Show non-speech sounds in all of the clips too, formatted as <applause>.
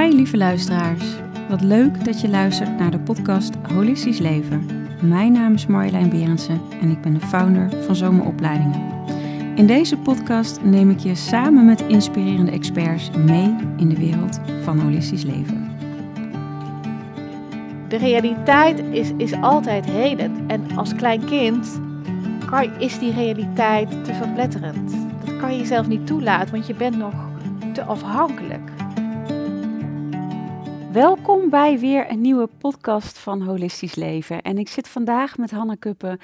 Hi lieve luisteraars. Wat leuk dat je luistert naar de podcast Holistisch Leven. Mijn naam is Marjolein Berendsen en ik ben de founder van Zomeropleidingen. In deze podcast neem ik je samen met inspirerende experts mee in de wereld van holistisch leven. De realiteit is, is altijd heden. En als klein kind kan, is die realiteit te verpletterend. Dat kan je jezelf niet toelaten, want je bent nog te afhankelijk. Welkom bij weer een nieuwe podcast van Holistisch Leven. En ik zit vandaag met Hanna Kuppen,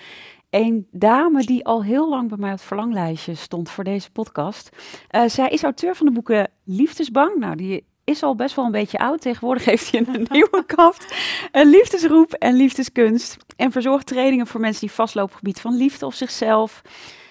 een dame die al heel lang bij mij op het verlanglijstje stond voor deze podcast. Uh, zij is auteur van de boeken Liefdesbang. Nou, die is al best wel een beetje oud. Tegenwoordig heeft hij een <laughs> nieuwe kaft. Een liefdesroep en liefdeskunst. En verzorgt trainingen voor mensen die vastlopen op het gebied van liefde of zichzelf.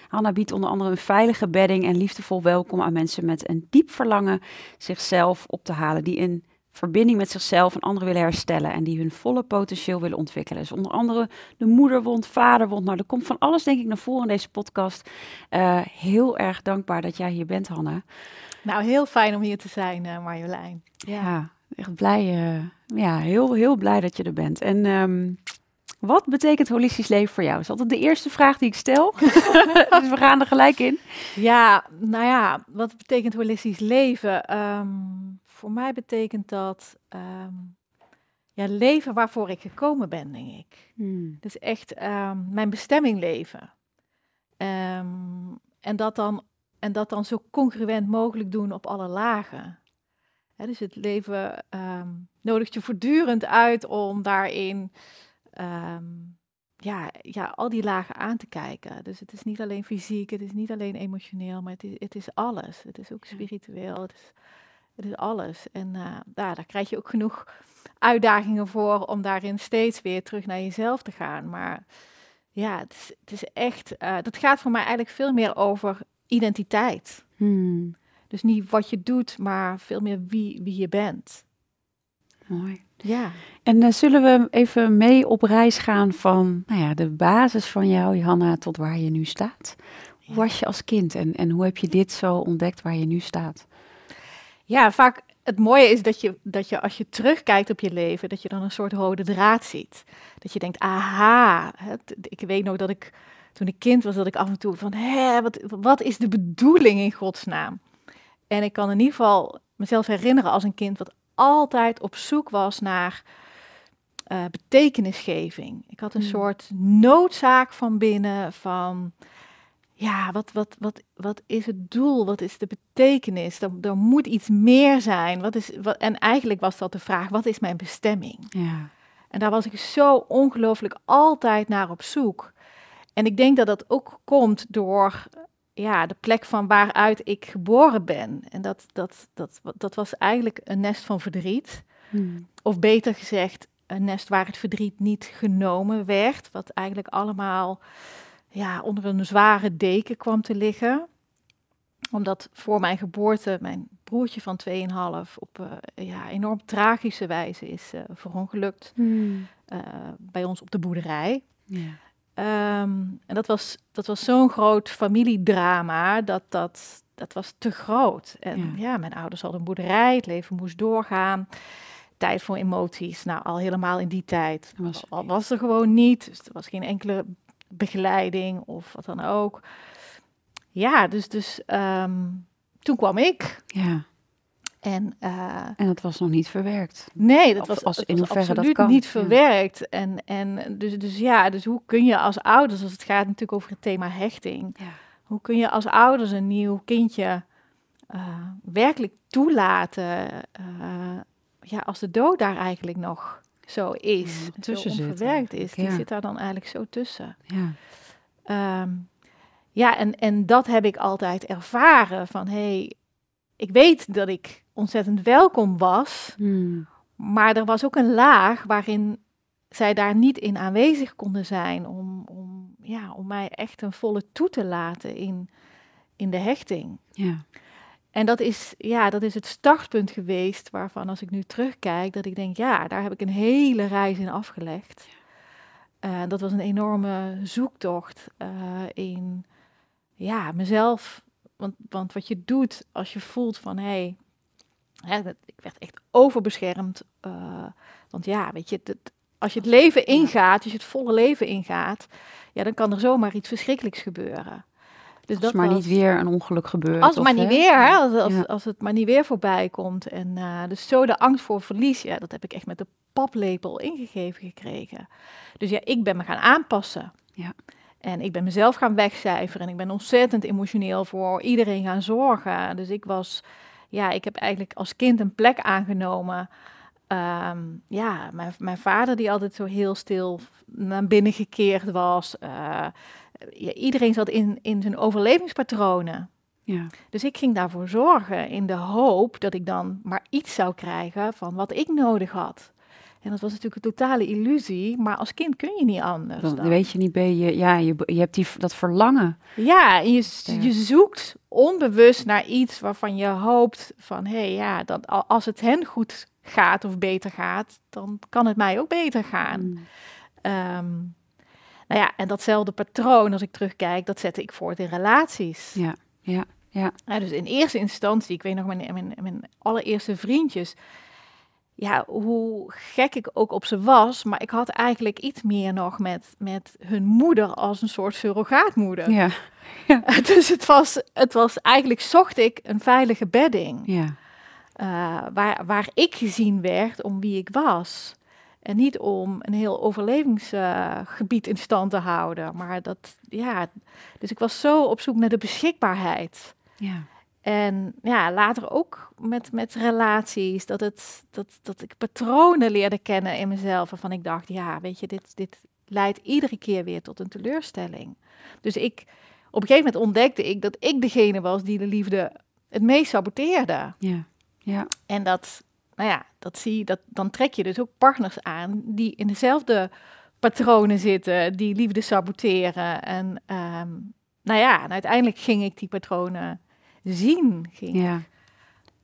Hanna biedt onder andere een veilige bedding en liefdevol welkom aan mensen met een diep verlangen zichzelf op te halen. Die in verbinding met zichzelf en anderen willen herstellen en die hun volle potentieel willen ontwikkelen. Dus onder andere de moederwond, vaderwond. Nou, er komt van alles denk ik naar voren in deze podcast. Uh, heel erg dankbaar dat jij hier bent, Hanna. Nou, heel fijn om hier te zijn, uh, Marjolein. Ja. ja, echt blij. Uh, ja, heel, heel blij dat je er bent. En um, wat betekent holistisch leven voor jou? Dat is altijd de eerste vraag die ik stel. <laughs> dus we gaan er gelijk in. Ja, nou ja, wat betekent holistisch leven? Um, voor mij betekent dat um, ja, leven waarvoor ik gekomen ben, denk ik. Hmm. Dus echt um, mijn bestemming leven. en, dat dan, en dat dan zo congruent mogelijk doen op alle lagen. dus het leven nodigt je voortdurend uit om daarin ja, ja, al die lagen aan te kijken. Dus het is niet alleen fysiek, het is niet alleen emotioneel, maar het is, het is alles. Het is ook spiritueel, het is, het is alles. En uh, ja, daar krijg je ook genoeg uitdagingen voor om daarin steeds weer terug naar jezelf te gaan. Maar ja, het is, het is echt, uh, dat gaat voor mij eigenlijk veel meer over identiteit. Hmm. Dus niet wat je doet, maar veel meer wie, wie je bent. Mooi. Ja. En uh, zullen we even mee op reis gaan van nou ja, de basis van jou, Johanna, tot waar je nu staat? Hoe was je als kind en, en hoe heb je dit zo ontdekt waar je nu staat? Ja, vaak het mooie is dat je, dat je als je terugkijkt op je leven, dat je dan een soort rode draad ziet. Dat je denkt, aha, het, ik weet nog dat ik toen ik kind was, dat ik af en toe van, hé, wat, wat is de bedoeling in godsnaam? En ik kan in ieder geval mezelf herinneren als een kind wat altijd op zoek was naar uh, betekenisgeving. Ik had een hmm. soort noodzaak van binnen van, ja, wat, wat, wat, wat is het doel? Wat is de betekenis? Er, er moet iets meer zijn. Wat is, wat, en eigenlijk was dat de vraag, wat is mijn bestemming? Ja. En daar was ik zo ongelooflijk altijd naar op zoek. En ik denk dat dat ook komt door ja, de plek van waaruit ik geboren ben. En dat, dat, dat, dat was eigenlijk een nest van verdriet. Hmm. Of beter gezegd, een nest waar het verdriet niet genomen werd. Wat eigenlijk allemaal ja, onder een zware deken kwam te liggen. Omdat voor mijn geboorte mijn broertje van 2,5 op uh, ja, enorm tragische wijze is uh, verongelukt. Hmm. Uh, bij ons op de boerderij. Ja. Um, en dat was, dat was zo'n groot familiedrama, dat, dat, dat was te groot. En ja. mijn ouders hadden een boerderij, het leven moest doorgaan. Tijd voor emoties, nou al helemaal in die tijd was, al was er gewoon niet. Dus er was geen enkele begeleiding of wat dan ook. Ja, dus, dus um, toen kwam ik. Ja. En, uh, en dat was nog niet verwerkt. Nee, dat was, als, in hoeverre absoluut dat kan. niet verwerkt. En, en dus, dus ja, dus hoe kun je als ouders, als het gaat natuurlijk over het thema hechting, ja. hoe kun je als ouders een nieuw kindje uh, werkelijk toelaten, uh, ja, als de dood daar eigenlijk nog zo is, ja, tussen zo onverwerkt zit, is, die zit daar dan eigenlijk zo tussen. Ja, um, ja en, en dat heb ik altijd ervaren van, hé, hey, ik weet dat ik ontzettend welkom was. Hmm. Maar er was ook een laag waarin zij daar niet in aanwezig konden zijn om, om, ja, om mij echt een volle toe te laten in, in de hechting. Ja. En dat is, ja, dat is het startpunt geweest waarvan als ik nu terugkijk, dat ik denk, ja, daar heb ik een hele reis in afgelegd. Uh, dat was een enorme zoektocht uh, in ja, mezelf. Want, want wat je doet als je voelt van hé, hey, hè, dat, ik werd echt overbeschermd. eh, want ja, weet je, dat, als je het leven ingaat, als je het volle leven ingaat, ja, dan kan er zomaar iets verschrikkelijks gebeuren. Dus Als maar was- niet weer een ongeluk gebeurt. als het maar niet weer, hè? Als, als, Ja. als het maar niet weer voorbij komt. En eh, dus zo de angst voor verlies, ja, dat heb ik echt met de paplepel ingegeven gekregen. Dus ja, ik ben me gaan aanpassen. Ja. En ik ben mezelf gaan wegcijferen. En ik ben ontzettend emotioneel voor iedereen gaan zorgen. Dus ik was, ja, ik heb eigenlijk als kind een plek aangenomen. Ehm, ja, mijn, mijn vader die altijd zo heel stil naar binnen gekeerd was. Eh, ja, iedereen zat in, in zijn overlevingspatronen. Ja. Dus ik ging daarvoor zorgen in de hoop dat ik dan maar iets zou krijgen van wat ik nodig had. En dat was natuurlijk een totale illusie, maar als kind kun je niet anders. Dan dan. weet je niet, ben je, ja, je, je hebt die, dat verlangen. Ja, en je, Ja. je zoekt onbewust naar iets waarvan je hoopt van, hé hey, ja, dat al- als het hen goed gaat of beter gaat, dan kan het mij ook beter gaan. Mm. Ehm, nou ja, en datzelfde patroon, als ik terugkijk, dat zette ik voort in relaties. Ja, ja, ja. Ja, dus in eerste instantie, ik weet nog mijn, mijn, mijn allereerste vriendjes, ja, hoe gek ik ook op ze was, maar ik had eigenlijk iets meer nog met, met hun moeder als een soort surrogaatmoeder. Ja, <laughs> Dus het was, het was eigenlijk, zocht ik een veilige bedding, ja. eh, waar, waar ik gezien werd om wie ik was. En niet om een heel overlevingsgebied in stand te houden. Maar dat, ja, dus ik was zo op zoek naar de beschikbaarheid. ja. En ja, later ook met, met relaties, dat, het, dat, dat ik patronen leerde kennen in mezelf. Waarvan ik dacht, ja, weet je, dit, dit leidt iedere keer weer tot een teleurstelling. Dus ik, op een gegeven moment ontdekte ik dat ik degene was die de liefde het meest saboteerde. ja. ja. En dat, nou ja, dat zie je, dat, dan trek je dus ook partners aan die in dezelfde patronen zitten, die liefde saboteren. En ehm, nou ja, en uiteindelijk ging ik die patronen zien. Ging, ja.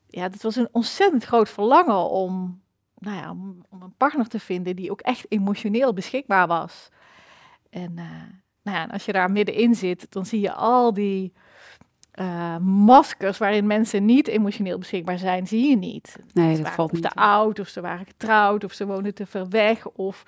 ja, het was een ontzettend groot verlangen om, nou ja, om, om een partner te vinden die ook echt emotioneel beschikbaar was. En, eh, nou ja, en als je daar middenin zit, dan zie je al die eh, maskers waarin mensen niet emotioneel beschikbaar zijn, zie je niet. Nee, Ze dat valt of niet. te oud, of ze waren getrouwd, of ze woonden te ver weg, of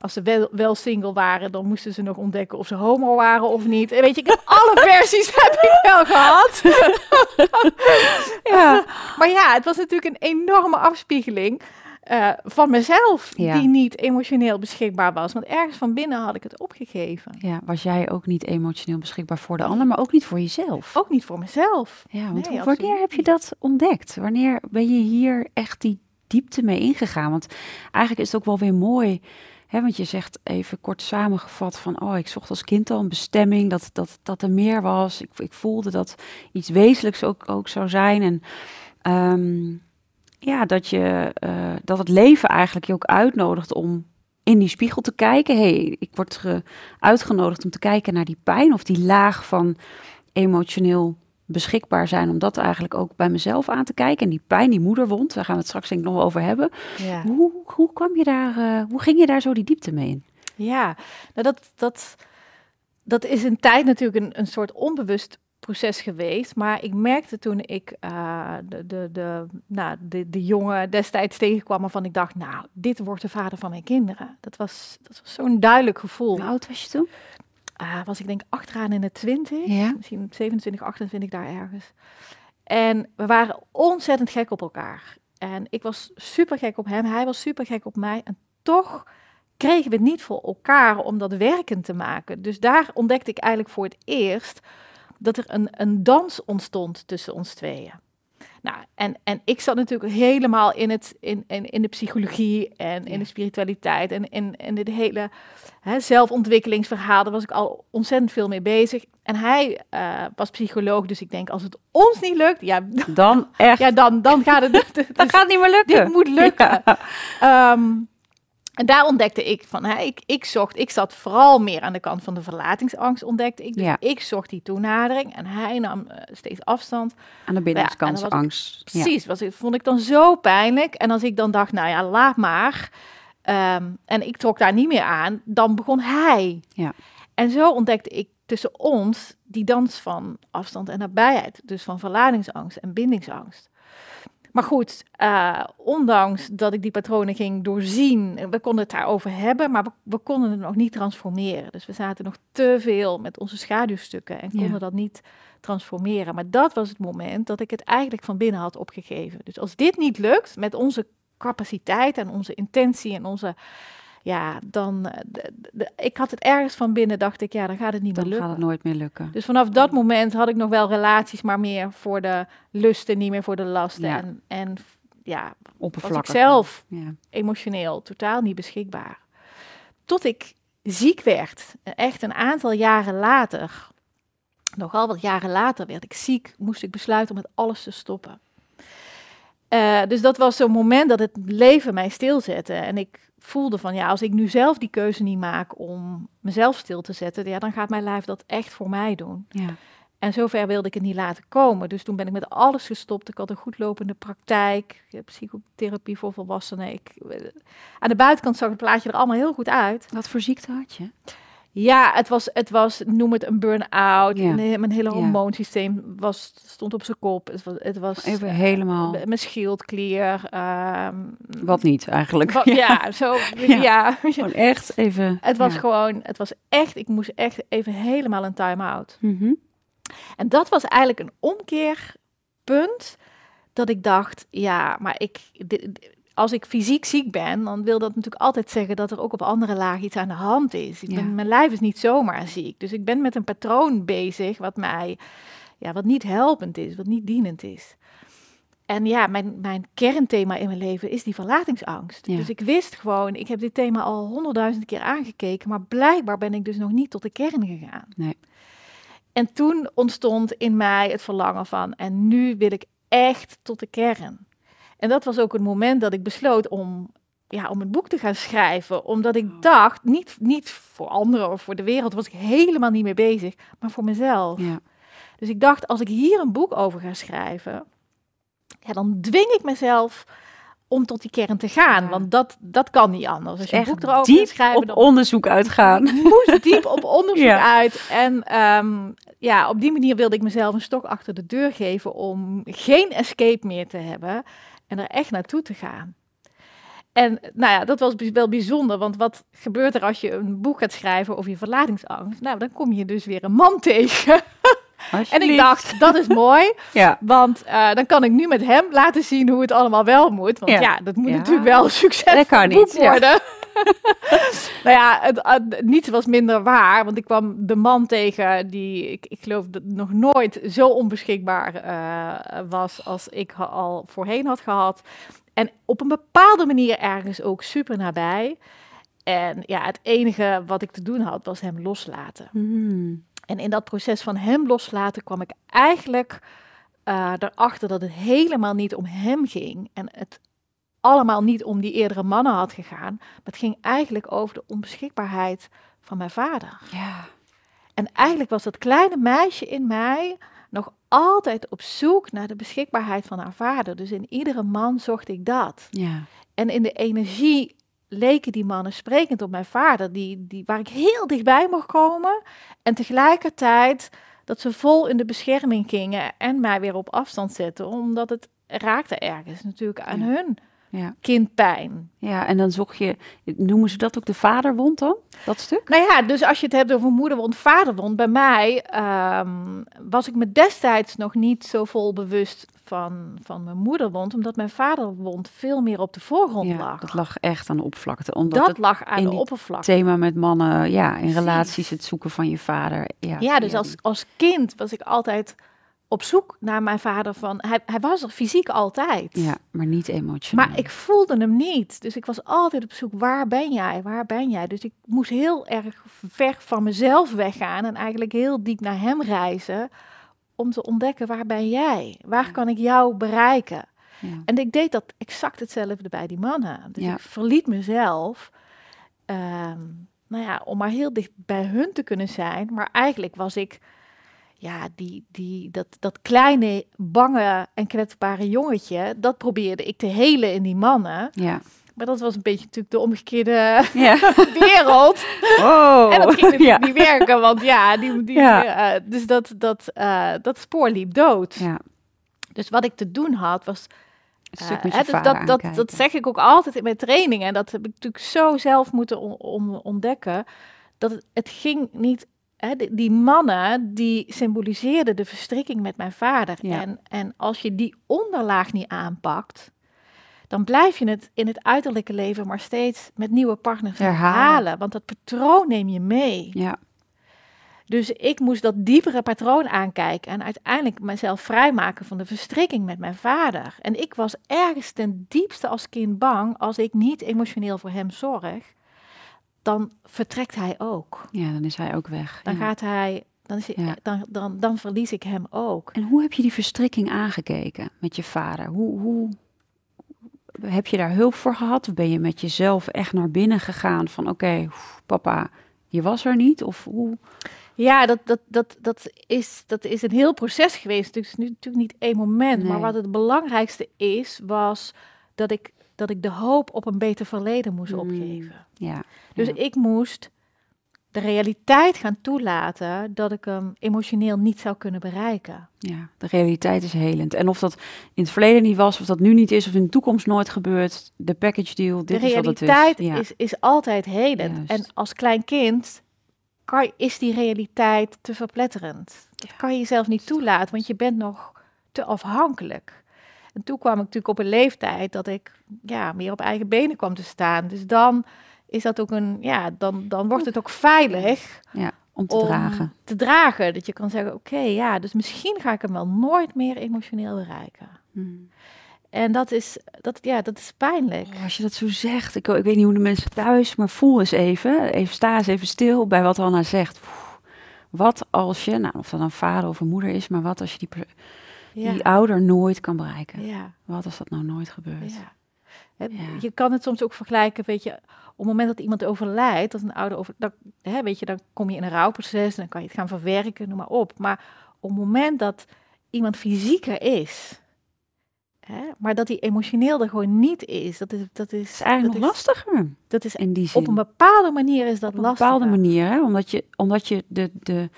als ze wel, wel single waren, dan moesten ze nog ontdekken of ze homo waren of niet. En weet je, ik heb <laughs> alle versies heb ik wel gehad. <laughs> <laughs> ja. Maar ja, het was natuurlijk een enorme afspiegeling eh, van mezelf, Ja. die niet emotioneel beschikbaar was. Want ergens van binnen had ik het opgegeven. Ja, was jij ook niet emotioneel beschikbaar voor de ander, maar ook niet voor jezelf? Ook niet voor mezelf. Ja, want Nee, wanneer heb je dat ontdekt? Wanneer ben je hier echt die diepte mee ingegaan? Want eigenlijk is het ook wel weer mooi. Want je zegt even kort samengevat van, oh, ik zocht als kind al een bestemming, dat, dat, dat er meer was. Ik, ik voelde dat iets wezenlijks ook, ook zou zijn. En ehm, ja, dat, je, eh, dat het leven eigenlijk je ook uitnodigt om in die spiegel te kijken. hey, ik word ge- uitgenodigd om te kijken naar die pijn of die laag van emotioneel beschikbaar zijn. Om dat eigenlijk ook bij mezelf aan te kijken. En die pijn, die moederwond, daar gaan we het straks denk ik nog wel over hebben. Ja. Hoe, hoe kwam je daar, eh, hoe ging je daar zo die diepte mee in? Ja, nou dat, dat, dat is een tijd natuurlijk een, een soort onbewust proces geweest. Maar ik merkte toen ik eh, de, de, de, nou, de, de jongen destijds tegenkwam waarvan ik dacht, nou, dit wordt de vader van mijn kinderen. Dat was, dat was zo'n duidelijk gevoel. Hoe oud was je toen? Ah, was ik denk achteraan in de twintig, Ja. misschien 27, 28 daar ergens. En we waren ontzettend gek op elkaar. En ik was super gek op hem, hij was super gek op mij. En toch kregen we het niet voor elkaar om dat werkend te maken. Dus daar ontdekte ik eigenlijk voor het eerst dat er een, een dans ontstond tussen ons tweeën. Nou, en, en ik zat natuurlijk helemaal in, het, in, in, in de psychologie en in Ja. de spiritualiteit en in, in dit hele hè, zelfontwikkelingsverhaal. Daar was ik al ontzettend veel mee bezig. En hij eh, was psycholoog, dus ik denk als het ons niet lukt, ja, Dan <laughs> echt. ja dan, dan gaat het. <laughs> dat dus gaat niet meer lukken. dit moet <laughs> lukken. Ja. Ehm, en daar ontdekte ik van, hè, ik, ik zocht, ik zat vooral meer aan de kant van de verlatingsangst, ontdekte ik. Dus Ja. ik zocht die toenadering en hij nam eh, steeds afstand. Aan de binnenkant Ja, en dan was angst. Ja. Precies, was, vond ik dan zo pijnlijk. En als ik dan dacht, nou ja, laat maar. ehm, en ik trok daar niet meer aan, dan begon hij. Ja. En zo ontdekte ik tussen ons die dans van afstand en nabijheid. Dus van verlatingsangst en bindingsangst. Maar goed, uh, ondanks dat ik die patronen ging doorzien, we konden het daarover hebben, maar we, we, konden het nog niet transformeren. Dus we zaten nog te veel met onze schaduwstukken en konden dat niet transformeren. Maar dat was het moment dat ik het eigenlijk van binnen had opgegeven. Dus als dit niet lukt met onze capaciteit en onze intentie en onze ja, dan. Eh, de, ik had het ergens van binnen, dacht ik, ja, dan gaat het niet meer lukken. Dan gaat het nooit meer lukken. Dus vanaf dat moment had ik nog wel relaties, maar meer voor de lusten, niet meer voor de lasten. En, en ja, was ik zelf ja. emotioneel totaal niet beschikbaar. Tot ik ziek werd, echt een aantal jaren later, nogal wat jaren later werd ik ziek, moest ik besluiten om met alles te stoppen. Uh, dus dat was zo'n moment dat het leven mij stilzette. En ik voelde van ja, als ik nu zelf die keuze niet maak om mezelf stil te zetten, ja, dan gaat mijn lijf dat echt voor mij doen. Ja. En zover wilde ik het niet laten komen. Dus toen ben ik met alles gestopt. Ik had een goedlopende praktijk, psychotherapie voor volwassenen. Ik, eh, aan de buitenkant zag het plaatje er allemaal heel goed uit. Wat voor ziekte had je? Ja, het was, het was noem het een burn-out. Ja. Mijn hele hormoonsysteem was, stond op zijn kop. Het was, het was Even uh, helemaal. Mijn schildklier. Uh, wat niet eigenlijk. <laughs> Ja. zo. Ja. Gewoon echt even. Het was gewoon, het was echt, ik moest echt even helemaal een time-out. Mm -hmm. En dat was eigenlijk een omkeerpunt. Dat ik dacht, ja, maar ik, als ik fysiek ziek ben, dan wil dat natuurlijk altijd zeggen dat er ook op andere lagen iets aan de hand is. Ik ben, mijn lijf is niet zomaar ziek. Dus ik ben met een patroon bezig wat mij, ja, wat niet helpend is, wat niet dienend is. En ja, mijn, mijn kernthema in mijn leven is die verlatingsangst. Dus ik wist gewoon, ik heb dit thema al honderdduizend keer aangekeken, maar blijkbaar ben ik dus nog niet tot de kern gegaan. Nee. En toen ontstond in mij het verlangen van, en nu wil ik echt tot de kern. En dat was ook het moment dat ik besloot om, ja, om een boek te gaan schrijven. Omdat ik oh. dacht, niet, niet voor anderen of voor de wereld was ik helemaal niet mee bezig, maar voor mezelf. Ja. Dus ik dacht, als ik hier een boek over ga schrijven, ja, dan dwing ik mezelf om tot die kern te gaan. Want dat, dat kan niet anders. Als je Echt een boek erover diep schrijven, op onderzoek uitgaan. <laughs> moest diep op onderzoek uit. En ehm, ja, op die manier wilde ik mezelf een stok achter de deur geven om geen escape meer te hebben en er echt naartoe te gaan. En nou ja, dat was wel bijzonder, want wat gebeurt er als je een boek gaat schrijven over je verlatingsangst? Nou, dan kom je dus weer een man tegen. <laughs> en ik dacht, dat is mooi, <laughs> ja. want uh, dan kan ik nu met hem laten zien hoe het allemaal wel moet. Want ja, dat moet natuurlijk wel een succesvol boek worden. <laughs> <laughs> nou ja, het, het, niets was minder waar, want ik kwam de man tegen die ik, ik geloof dat nog nooit zo onbeschikbaar uh, was als ik al voorheen had gehad. En op een bepaalde manier ergens ook super nabij. En ja, het enige wat ik te doen had, was hem loslaten. Hmm. En in dat proces van hem loslaten kwam ik eigenlijk uh, erachter dat het helemaal niet om hem ging. En het allemaal niet om die eerdere mannen had gegaan. Maar het ging eigenlijk over de onbeschikbaarheid van mijn vader. Ja. En eigenlijk was dat kleine meisje in mij nog altijd op zoek naar de beschikbaarheid van haar vader. Dus in iedere man zocht ik dat. Ja. En in de energie leken die mannen sprekend op mijn vader, die, die, waar ik heel dichtbij mocht komen. En tegelijkertijd dat ze vol in de bescherming gingen en mij weer op afstand zetten, omdat het raakte ergens natuurlijk aan hun ja. kindpijn. Ja, en dan zocht je, noemen ze dat ook de vaderwond dan, dat stuk? Nou ja, dus als je het hebt over moederwond, vaderwond, bij mij ehm, was ik me destijds nog niet zo vol bewust van, van mijn moederwond, omdat mijn vaderwond veel meer op de voorgrond ja, lag. dat lag echt aan de oppervlakte. Omdat dat lag aan de oppervlakte. thema met mannen, ja, in relaties, het zoeken van je vader. Ja, ja dus als, als kind was ik altijd op zoek naar mijn vader van hij, hij was er fysiek altijd. Ja, maar niet emotioneel. Maar ik voelde hem niet. Dus ik was altijd op zoek waar ben jij? Waar ben jij? Dus ik moest heel erg ver van mezelf weggaan en eigenlijk heel diep naar hem reizen om te ontdekken waar ben jij? Waar kan ik jou bereiken? Ja. En ik deed dat exact hetzelfde bij die mannen. Dus ja. ik verliet mezelf. Um, nou ja, om maar heel dicht bij hun te kunnen zijn. Maar eigenlijk was ik ja, die, die, dat, dat kleine, bange en kwetsbare jongetje, dat probeerde ik te helen in die mannen. Ja. Maar dat was een beetje natuurlijk de omgekeerde <laughs> ja. <laughs> wereld. Oh. En dat ging natuurlijk niet werken, want ja, die, die, ja. Uh, dus dat, dat, uh, dat spoor liep dood. Ja. Dus wat ik te doen had, was Eh, hè, dus vader dat, dat, dat zeg ik ook altijd in mijn trainingen. En dat heb ik natuurlijk zo zelf moeten on- on- ontdekken. Dat het, het ging niet. Hè, die, die mannen die symboliseerden de verstrikking met mijn vader. En, en als je die onderlaag niet aanpakt. Dan blijf je het in het uiterlijke leven maar steeds met nieuwe partners Herhalen. herhalen. Want dat patroon neem je mee. Ja, Dus ik moest dat diepere patroon aankijken en uiteindelijk mezelf vrijmaken van de verstrikking met mijn vader. En ik was ergens ten diepste als kind bang, als ik niet emotioneel voor hem zorg, dan vertrekt hij ook. ja, dan is hij ook weg. Dan ja. gaat hij, dan, is hij, Ja. dan, dan, dan verlies ik hem ook. En hoe heb je die verstrikking aangekeken met je vader? Hoe, hoe heb je daar hulp voor gehad? Of ben je met jezelf echt naar binnen gegaan van oké, papa, je was er niet? Of hoe? Ja, dat, dat, dat, dat, is, dat is een heel proces geweest. Het is nu natuurlijk niet één moment. Maar wat het belangrijkste is, was dat ik, dat ik de hoop op een beter verleden moest Mm. opgeven. Ja, Dus ja. ik moest de realiteit gaan toelaten dat ik hem emotioneel niet zou kunnen bereiken. ja, de realiteit is helend. En of dat in het verleden niet was, of dat nu niet is, of in de toekomst nooit gebeurt, de package deal, dit de is wat het is. realiteit Ja. is, is altijd helend. Juist. En als klein kind kan, is die realiteit te verpletterend. Dat Ja. kan je jezelf niet toelaten, want je bent nog te afhankelijk. En toen kwam ik natuurlijk op een leeftijd dat ik ja, meer op eigen benen kwam te staan. Dus dan is dat ook een, ja, dan, dan wordt het ook veilig ja, om te om dragen. te dragen. Dat je kan zeggen, oké, ja, dus misschien ga ik hem wel nooit meer emotioneel bereiken. Hmm. En dat is, dat, ja, dat is pijnlijk. Oh, Als je dat zo zegt, ik, ik weet niet hoe de mensen thuis, maar voel eens even, even sta eens even stil bij wat Hanna zegt. Oeh, Wat als je, nou, of dat een vader of een moeder is, maar wat als je die, Ja, die ouder nooit kan bereiken? ja, Wat als dat nou nooit gebeurt? ja. Ja. Je kan het soms ook vergelijken, weet je, op het moment dat iemand overlijdt, dat een ouder over, dan, hè, weet je, dan kom je in een rouwproces, dan kan je het gaan verwerken, noem maar op. Maar op het moment dat iemand fysieker is, hè, maar dat hij emotioneel er gewoon niet is, dat is, dat is, eigenlijk dat is- lastiger Dat is in die zin. op een bepaalde manier is dat Op een lastig. bepaalde manier, hè? omdat je, omdat je de, de,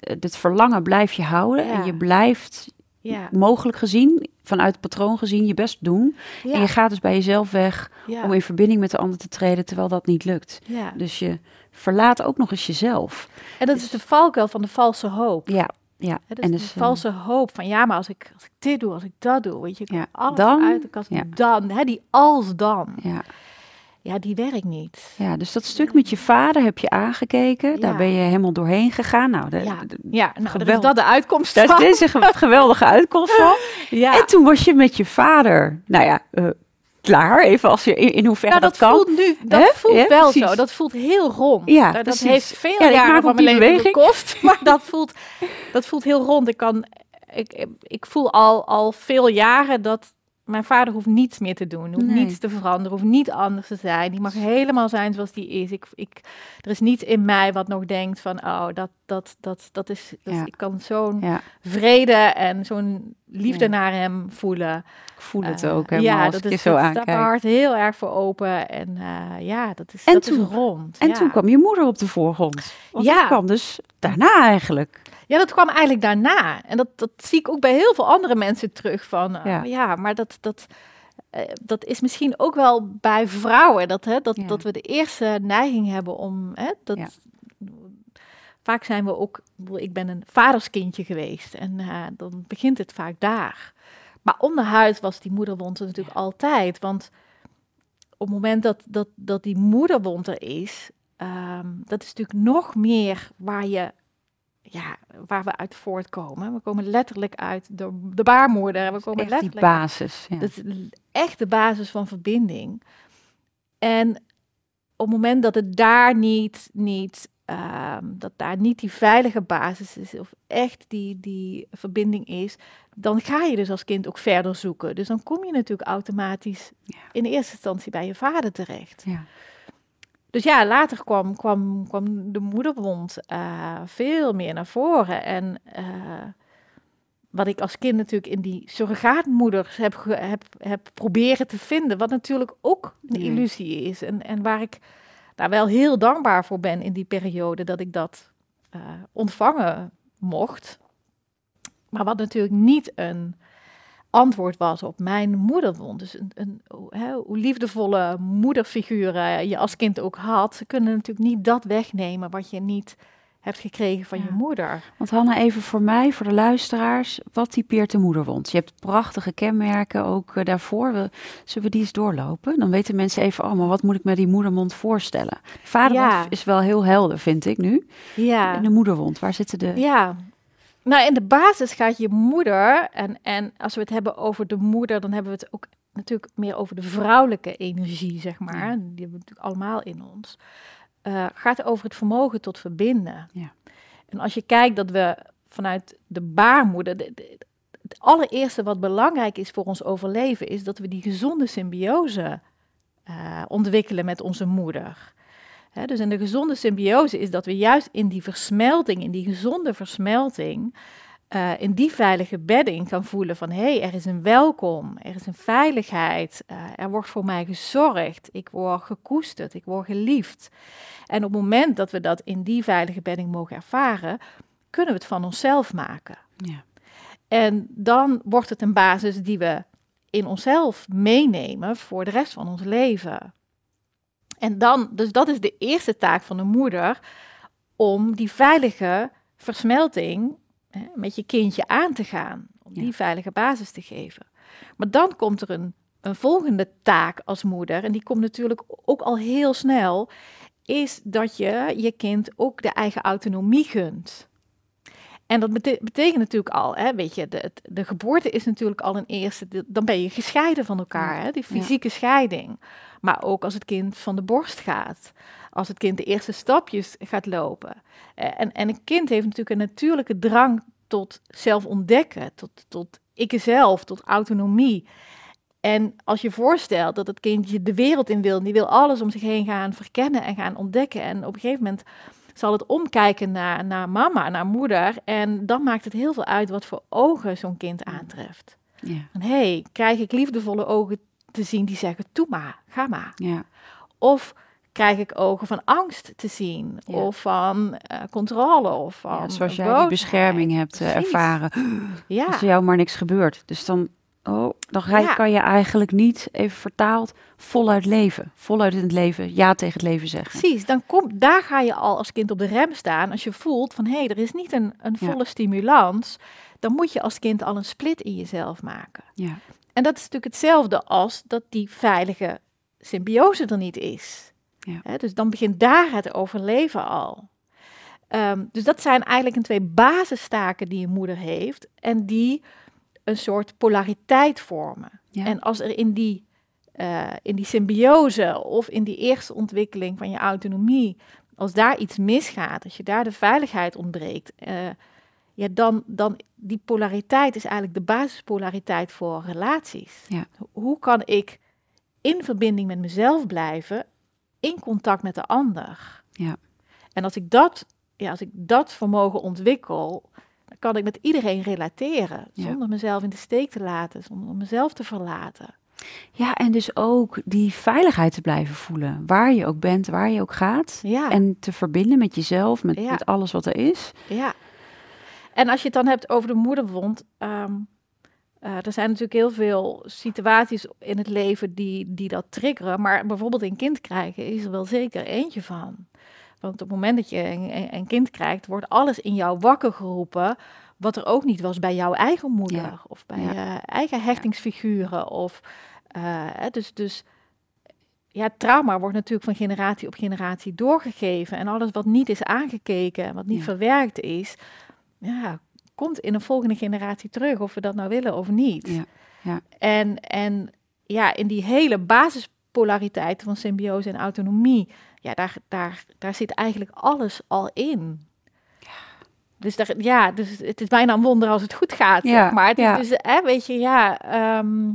het verlangen blijf je houden Ja. en je blijft Ja, mogelijk gezien, vanuit het patroon gezien, je best doen. ja, En je gaat dus bij jezelf weg ja, om in verbinding met de ander te treden, terwijl dat niet lukt. ja. Dus je verlaat ook nog eens jezelf. En dat is de valkuil van de valse hoop. Ja, ja. Hè, dus en de dus, eh, valse hoop van ja, maar als ik, als ik dit doe, als ik dat doe, weet je, ik Ja, alles dan, uit de kast, dan, hè, die als dan, ja, ja, die werkt niet. ja, dus dat stuk met je vader heb je aangekeken. Daar ben je helemaal doorheen gegaan. Nou, de, Ja, de- ja nou, is dat de uitkomst is van. deze ge- geweldige uitkomst van. <laughs> Ja, En toen was je met je vader, nou ja, eh, klaar. Even als je in, in hoeverre nou, dat, dat, kan. voelt nu, dat voelt Ja, wel precies. zo. Dat voelt heel rond. Ja, dat, dat precies. heeft veel Ja, jaren van mijn leven beweging. gekost, <laughs> maar dat voelt, dat voelt heel rond. Ik kan, ik, ik voel al, al veel jaren dat mijn vader hoeft niets meer te doen, hoeft Nee. niets te veranderen, hoeft niet anders te zijn. Die mag helemaal zijn zoals die is. Ik, ik, er is niets in mij wat nog denkt van, oh, dat, dat, dat, dat is, dat Ja. ik kan zo'n Ja, vrede en zo'n liefde Ja. naar hem voelen. ik voel het Eh, ook helemaal ja, als dat ik je is, zo staat mijn aankijk. hart heel erg voor open. En eh, ja, dat is, En dat toen- is rond. En toen kwam je moeder op de voorgrond. Want Ja. kwam dus daarna eigenlijk. Ja, dat kwam eigenlijk daarna. En dat, dat zie ik ook bij heel veel andere mensen terug. Van, eh, Ja. ja. maar dat, dat, eh, dat is misschien ook wel bij vrouwen. Dat, hè, dat, Ja. dat we de eerste neiging hebben om... Hè, dat, Ja. Vaak zijn we ook... ik ben een vaderskindje geweest. En eh, dan begint het vaak daar. Maar onderhuid was die moederwond er natuurlijk altijd. Want op het moment dat, dat, dat die moederwond er is... ehm, dat is natuurlijk nog meer waar je ja, waar we uit voortkomen. We komen letterlijk uit de, de baarmoeder. We komen Echt die letterlijk. basis. Ja. Dat is echt de basis van verbinding. En op het moment dat het daar niet, niet ehm, dat daar niet die veilige basis is, of echt die, die verbinding is, dan ga je dus als kind ook verder zoeken. Dus dan kom je natuurlijk automatisch Ja. in eerste instantie bij je vader terecht. Ja. Dus ja, later kwam, kwam, kwam de moederwond eh, veel meer naar voren. En eh, wat ik als kind natuurlijk in die surrogaatmoeders heb, heb, heb proberen te vinden, wat natuurlijk ook een Ja. illusie is. En, en waar ik daar wel heel dankbaar voor ben in die periode dat ik dat eh, ontvangen mocht. Maar wat natuurlijk niet een antwoord was op mijn moederwond. Dus een, een, hè, hoe liefdevolle moederfiguren je als kind ook had, ze kunnen natuurlijk niet dat wegnemen wat je niet hebt gekregen van je moeder. Want Hanna, even voor mij, voor de luisteraars, wat typeert de moederwond? Je hebt prachtige kenmerken ook uh, daarvoor. We, zullen we die eens doorlopen? Dan weten mensen even, oh, maar wat moet ik me die moedermond voorstellen? Vaderwond is wel heel helder, vind ik nu. Ja. En de moederwond, waar zitten de... Ja, nou, in de basis gaat je moeder, en, en als we het hebben over de moeder, dan hebben we het ook natuurlijk meer over de vrouwelijke energie, zeg maar. Die hebben we natuurlijk allemaal in ons. Uh, gaat over het vermogen tot verbinden. Ja. En als je kijkt dat we vanuit de baarmoeder, het allereerste wat belangrijk is voor ons overleven, is dat we die gezonde symbiose uh, ontwikkelen met onze moeder dus in de gezonde symbiose is dat we juist in die versmelting, in die gezonde versmelting, uh, in die veilige bedding gaan voelen van hé, hey, er is een welkom, er is een veiligheid, uh, er wordt voor mij gezorgd, ik word gekoesterd, ik word geliefd. En op het moment dat we dat in die veilige bedding mogen ervaren, kunnen we het van onszelf maken. Ja. En dan wordt het een basis die we in onszelf meenemen voor de rest van ons leven. En dan, dus dat is de eerste taak van de moeder, om die veilige versmelting hè, met je kindje aan te gaan. Om die veilige basis te geven. Maar dan komt er een, een volgende taak als moeder, en die komt natuurlijk ook al heel snel, is dat je je kind ook de eigen autonomie gunt. En dat betekent natuurlijk al, hè, weet je, de, de geboorte is natuurlijk al een eerste, dan ben je gescheiden van elkaar, hè, die fysieke scheiding. Maar ook als het kind van de borst gaat, als het kind de eerste stapjes gaat lopen. Eh, en, en een kind heeft natuurlijk een natuurlijke drang tot zelf ontdekken, tot, tot ikzelf, tot autonomie. En als je voorstelt dat het kindje de wereld in wil, die wil alles om zich heen gaan verkennen en gaan ontdekken. En op een gegeven moment zal het omkijken naar, naar mama, naar moeder. En dan maakt het heel veel uit wat voor ogen zo'n kind aantreft. Ja. Hé, hey, krijg ik liefdevolle ogen te zien die zeggen, toe maar, ga maar. Ja. Of krijg ik ogen van angst te zien, of van uh, controle, of van ja, Zoals jij die bescherming hebt uh, ervaren. Ja. Als er jou maar niks gebeurt. Dus dan Oh, dan ga kan je eigenlijk niet, even vertaald, voluit leven. Voluit in het leven, ja tegen het leven zeggen. Precies, dan komt, daar ga je al als kind op de rem staan. Als je voelt van, hé, hey, er is niet een, een volle stimulans. Dan moet je als kind al een split in jezelf maken. Ja. En dat is natuurlijk hetzelfde als dat die veilige symbiose er niet is. Ja. dus dan begint daar het overleven al. Um, dus dat zijn eigenlijk een twee basistaken die een moeder heeft. En die een soort polariteit vormen. En als er in die, uh, in die symbiose of in die eerste ontwikkeling van je autonomie, als daar iets misgaat, als je daar de veiligheid ontbreekt, uh, ja, dan, dan die polariteit is eigenlijk de basispolariteit voor relaties. Ja. Hoe kan ik in verbinding met mezelf blijven, in contact met de ander? Ja. En als ik dat, ja, als ik dat vermogen ontwikkel, kan ik met iedereen relateren. Zonder mezelf in de steek te laten, zonder mezelf te verlaten. Ja, en dus ook die veiligheid te blijven voelen. Waar je ook bent, waar je ook gaat. Ja. En te verbinden met jezelf, met, met alles wat er is. Ja. En als je het dan hebt over de moederwond. Um, er zijn natuurlijk heel veel situaties in het leven die, die dat triggeren. Maar bijvoorbeeld een kind krijgen is er wel zeker eentje van. Want op het moment dat je een, een, kind krijgt, wordt alles in jou wakker geroepen. Wat er ook niet was bij jouw eigen moeder. Of bij je eigen hechtingsfiguren. Of, uh, dus, dus ja, trauma wordt natuurlijk van generatie op generatie doorgegeven. En alles wat niet is aangekeken en wat niet verwerkt is, ja, komt in een volgende generatie terug, of we dat nou willen of niet. Ja. Ja. En, en ja, in die hele basispolariteit van symbiose en autonomie, ja, daar, daar, daar zit eigenlijk alles al in. Dus, daar, ja, dus het is bijna een wonder als het goed gaat, ja, zeg maar. Het ja. is dus, hè, weet je, ja... Ehm,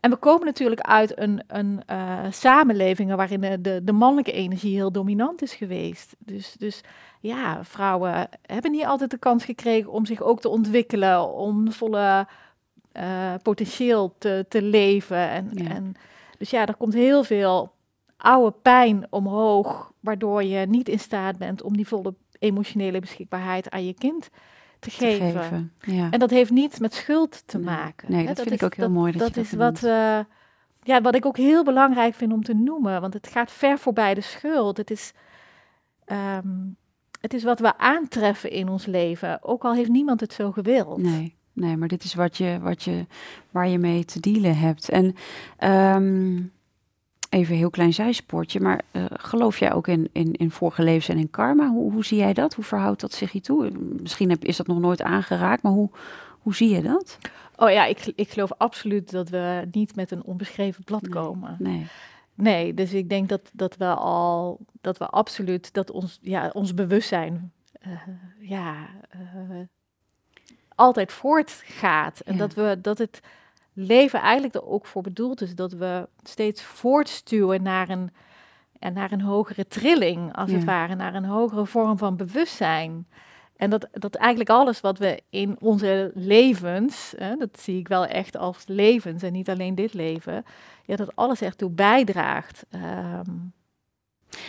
en we komen natuurlijk uit een, een uh, samenleving waarin de, de, mannelijke energie heel dominant is geweest. Dus, dus ja, vrouwen hebben niet altijd de kans gekregen om zich ook te ontwikkelen, om volle uh, potentieel te, te leven. En, en, dus ja, er komt heel veel oude pijn omhoog, waardoor je niet in staat bent om die volle emotionele beschikbaarheid aan je kind te, geven. Ja. En dat heeft niets met schuld te maken. Nee, dat, vind ik ook heel mooi. Dat, dat is wat, uh, ja, wat ik ook heel belangrijk vind om te noemen. Want het gaat ver voorbij de schuld. Het is, um, het is wat we aantreffen in ons leven. Ook al heeft niemand het zo gewild. Nee. Nee, maar dit is wat je, wat je, waar je mee te dealen hebt. En um, even een heel klein zijsportje, maar uh, geloof jij ook in, in, in vorige levens en in karma? Hoe, hoe zie jij dat? Hoe verhoudt dat zich je toe? Misschien heb, is dat nog nooit aangeraakt, maar hoe, hoe zie je dat? Oh ja, ik, ik geloof absoluut dat we niet met een onbeschreven blad komen. Nee. Nee, dus ik denk dat, dat we al, dat we absoluut, dat ons, ja, ons bewustzijn, uh, ja, uh, altijd voortgaat. En dat we, dat het leven eigenlijk er ook voor bedoeld is dat we steeds voortstuwen naar een, en naar een hogere trilling, als het ware, naar een hogere vorm van bewustzijn. En dat, dat eigenlijk alles wat we in onze levens, hè, dat zie ik wel echt als levens en niet alleen dit leven, ja, dat alles ertoe bijdraagt. Um,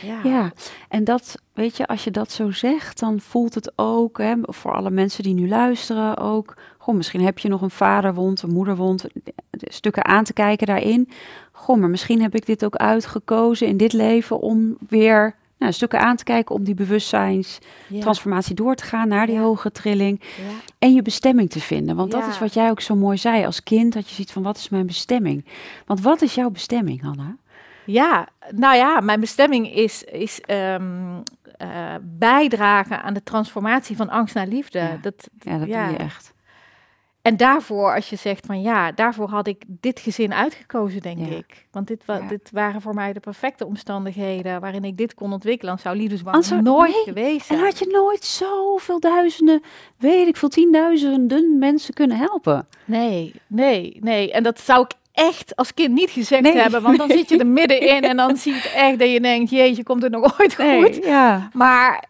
ja. ja, en dat, weet je, als je dat zo zegt, dan voelt het ook, hè, voor alle mensen die nu luisteren ook, goh, misschien heb je nog een vaderwond, een moederwond, stukken aan te kijken daarin. Goh, maar misschien heb ik dit ook uitgekozen in dit leven om weer nou, stukken aan te kijken om die bewustzijnstransformatie door te gaan naar die ja. hogere trilling. Ja. En je bestemming te vinden. Want dat is wat jij ook zo mooi zei als kind, dat je ziet van wat is mijn bestemming? Want wat is jouw bestemming, Hanna? Ja, nou ja, mijn bestemming is, is um, uh, bijdragen aan de transformatie van angst naar liefde. Ja, dat, ja, dat doe je echt. En daarvoor, als je zegt van ja, daarvoor had ik dit gezin uitgekozen, denk ik. Want dit, wa dit waren voor mij de perfecte omstandigheden waarin ik dit kon ontwikkelen. Dan zou liefdesband nooit geweest zijn. En had je nooit zoveel duizenden, weet ik veel, tienduizenden mensen kunnen helpen. Nee, nee, nee. En dat zou ik echt als kind niet gezegd hebben. Want dan zit je er middenin <laughs> en dan zie je echt dat je denkt, jeetje, komt het nog ooit goed? ja. Maar,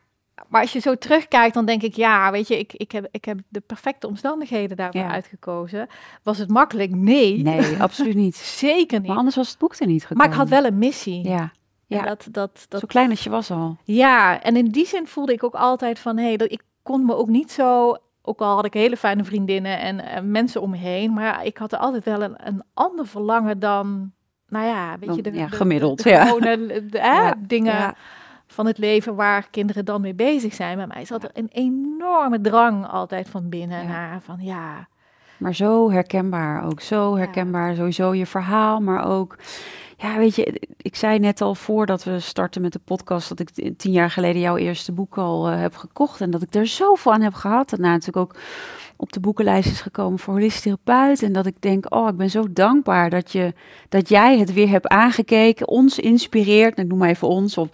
maar als je zo terugkijkt, dan denk ik, ja, weet je, ik, ik, heb, ik heb de perfecte omstandigheden daarvoor uitgekozen. Was het makkelijk? Nee. Nee, <laughs> absoluut niet. Zeker niet. Maar anders was het boek er niet gekomen. Maar ik had wel een missie. Ja. Ja, dat, dat, dat, zo klein als je was al. Ja, en in die zin voelde ik ook altijd van, hé, hey, ik kon me ook niet zo ook al had ik hele fijne vriendinnen en, mensen om me heen, maar ik had er altijd wel een, een ander verlangen dan, nou ja, weet je, de, ja, gemiddeld, ja. gewone ja, dingen van het leven waar kinderen dan mee bezig zijn. Bij mij zat er een enorme drang altijd van binnen naar van ja. Maar zo herkenbaar ook, zo herkenbaar sowieso je verhaal, maar ook ja, weet je, ik zei net al voordat we starten met de podcast dat ik tien jaar geleden jouw eerste boek al uh, heb gekocht en dat ik er zoveel aan heb gehad. Daarna natuurlijk ook op de boekenlijst is gekomen voor holistisch therapeut en dat ik denk, oh, ik ben zo dankbaar dat je dat jij het weer hebt aangekeken, ons inspireert. Ik noem maar even ons of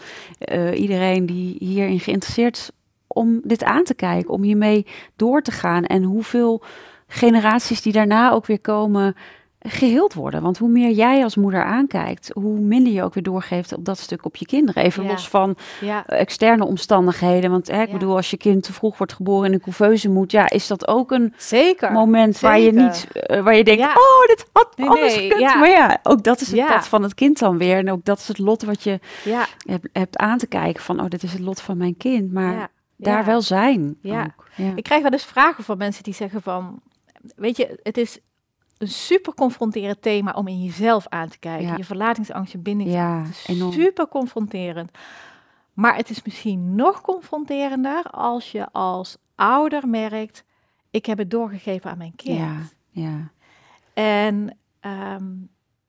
uh, iedereen die hierin geïnteresseerd is om dit aan te kijken, om hiermee door te gaan en hoeveel generaties die daarna ook weer komen geheeld worden. Want hoe meer jij als moeder aankijkt, hoe minder je ook weer doorgeeft op dat stuk op je kinderen. Even los van externe omstandigheden. Want hè, ik bedoel, als je kind te vroeg wordt geboren in een couveuse moet, ja, is dat ook een Zeker. moment waar je niet, uh, waar je denkt, oh, dit had nee, anders nee, gekund. Maar ja, ook dat is het pad van het kind dan weer. En ook dat is het lot wat je hebt, hebt, aan te kijken van, oh, dit is het lot van mijn kind. Maar daar wel zijn. Ja. Ik krijg wel eens vragen van mensen die zeggen van, weet je, het is een super confronterend thema om in jezelf aan te kijken. Je verlatingsangst, je bindingsangst. Ja, super confronterend. Maar het is misschien nog confronterender als je als ouder merkt, ik heb het doorgegeven aan mijn kind. Ja, ja. En ehm,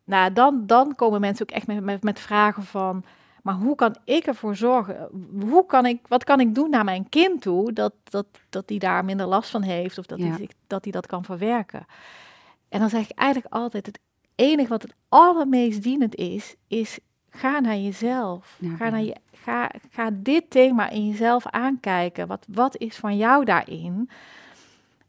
nou, dan, dan komen mensen ook echt met, met, met vragen van, maar hoe kan ik ervoor zorgen? Hoe kan ik, wat kan ik doen naar mijn kind toe dat, dat, dat die daar minder last van heeft of dat hij dat, dat kan verwerken? En dan zeg ik eigenlijk altijd, het enige wat het allermeest dienend is, is ga naar jezelf. ga, naar je, ga, ga dit thema in jezelf aankijken. Wat, wat is van jou daarin?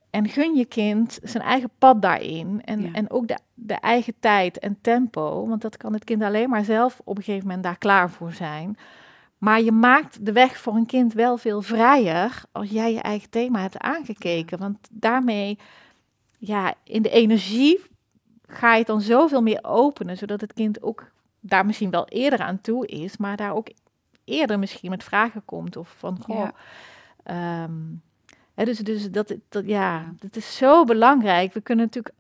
En gun je kind zijn eigen pad daarin. En, en ook de, de eigen tijd en tempo. Want dat kan het kind alleen maar zelf op een gegeven moment daar klaar voor zijn. Maar je maakt de weg voor een kind wel veel vrijer als jij je eigen thema hebt aangekeken. Want daarmee ja, in de energie ga je het dan zoveel meer openen, zodat het kind ook daar misschien wel eerder aan toe is, maar daar ook eerder misschien met vragen komt of van, goh, ehm, Hè, dus dus dat, dat, ja, dat is zo belangrijk. We kunnen natuurlijk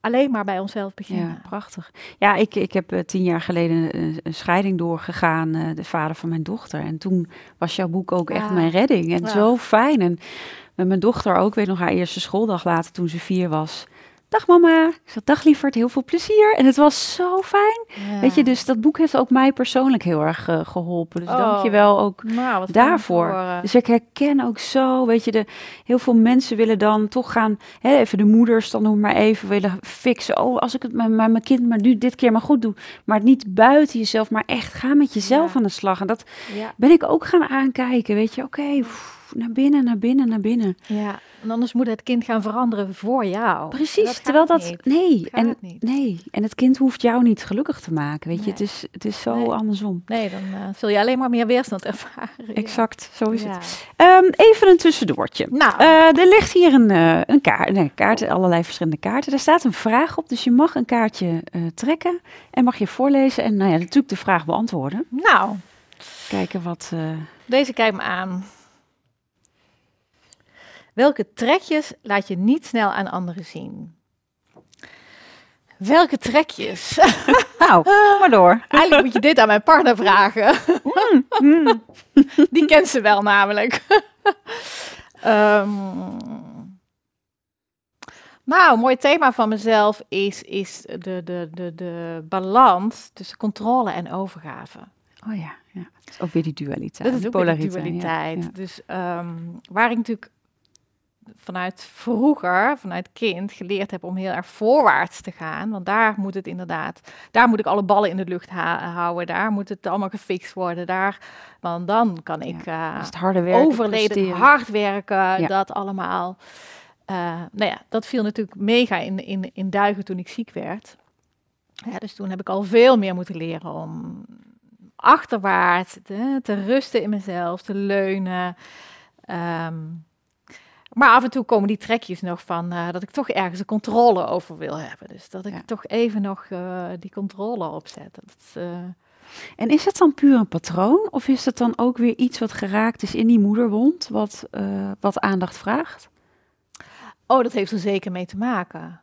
alleen maar bij onszelf beginnen. Ja, prachtig. Ja, ik, ik heb uh, tien jaar geleden een, een scheiding doorgegaan, uh, de vader van mijn dochter. En toen was jouw boek ook echt mijn redding. En ja. zo fijn. En met mijn dochter ook, weet nog haar eerste schooldag later toen ze vier was. Dag mama. Ik zei, dag lieverd, heel veel plezier. En het was zo fijn. Ja. Weet je, dus dat boek heeft ook mij persoonlijk heel erg uh, geholpen. Dus oh. dank je wel ook nou, daarvoor. Dus ik herken ook zo, weet je, de, heel veel mensen willen dan toch gaan, hè, even de moeders dan noem maar even, willen fixen. Oh, als ik het met mijn kind maar nu dit keer maar goed doe. Maar niet buiten jezelf, maar echt ga met jezelf ja. aan de slag. En dat ja. ben ik ook gaan aankijken, weet je. Oké, okay, naar binnen, naar binnen, naar binnen. Ja, en anders moet het kind gaan veranderen voor jou. Precies, dat terwijl dat niet. nee, en niet. nee, en het kind hoeft jou niet gelukkig te maken, weet nee. je. Het is het is zo nee. andersom. Nee, dan uh, zul je alleen maar meer weerstand <laughs> ervaren. Exact, ja. zo is ja. het. Um, even een tussendoortje. Nou, uh, er ligt hier een, uh, een kaart, een kaart, allerlei verschillende kaarten. Daar staat een vraag op, dus je mag een kaartje trekken en mag je voorlezen en nou ja, natuurlijk de vraag beantwoorden. Nou, kijken wat. Deze kijk me aan. Welke trekjes laat je niet snel aan anderen zien? Welke trekjes? <laughs> nou, maar door. Eigenlijk moet je dit aan mijn partner vragen. Mm, mm. <laughs> Die kent ze wel namelijk. um, <laughs> nou, een mooi thema van mezelf is, is de, de, de, de balans tussen controle en overgave. Oh ja, ja. Dat is ook weer die dualiteit. Dat is ook polariteit. Dualiteit. Ja. Dus um, waar ik natuurlijk vanuit vroeger, vanuit kind, geleerd heb om heel erg voorwaarts te gaan. Want daar moet het inderdaad, daar moet ik alle ballen in de lucht houden. Daar moet het allemaal gefixt worden. Daar, want dan kan ik ja, uh, het harde werken, overleden, hard werken, ja. dat allemaal. Uh, nou ja, dat viel natuurlijk mega in, in, in duigen toen ik ziek werd. Ja, dus toen heb ik al veel meer moeten leren om achterwaarts te, te rusten in mezelf, te leunen. Um, maar af en toe komen die trekjes nog van uh, dat ik toch ergens een controle over wil hebben. Dus dat ik ja. toch even nog uh, die controle opzet. Dat, uh... En is het dan puur een patroon? Of is het dan ook weer iets wat geraakt is in die moederwond, wat, wat aandacht vraagt? Oh, dat heeft er zeker mee te maken.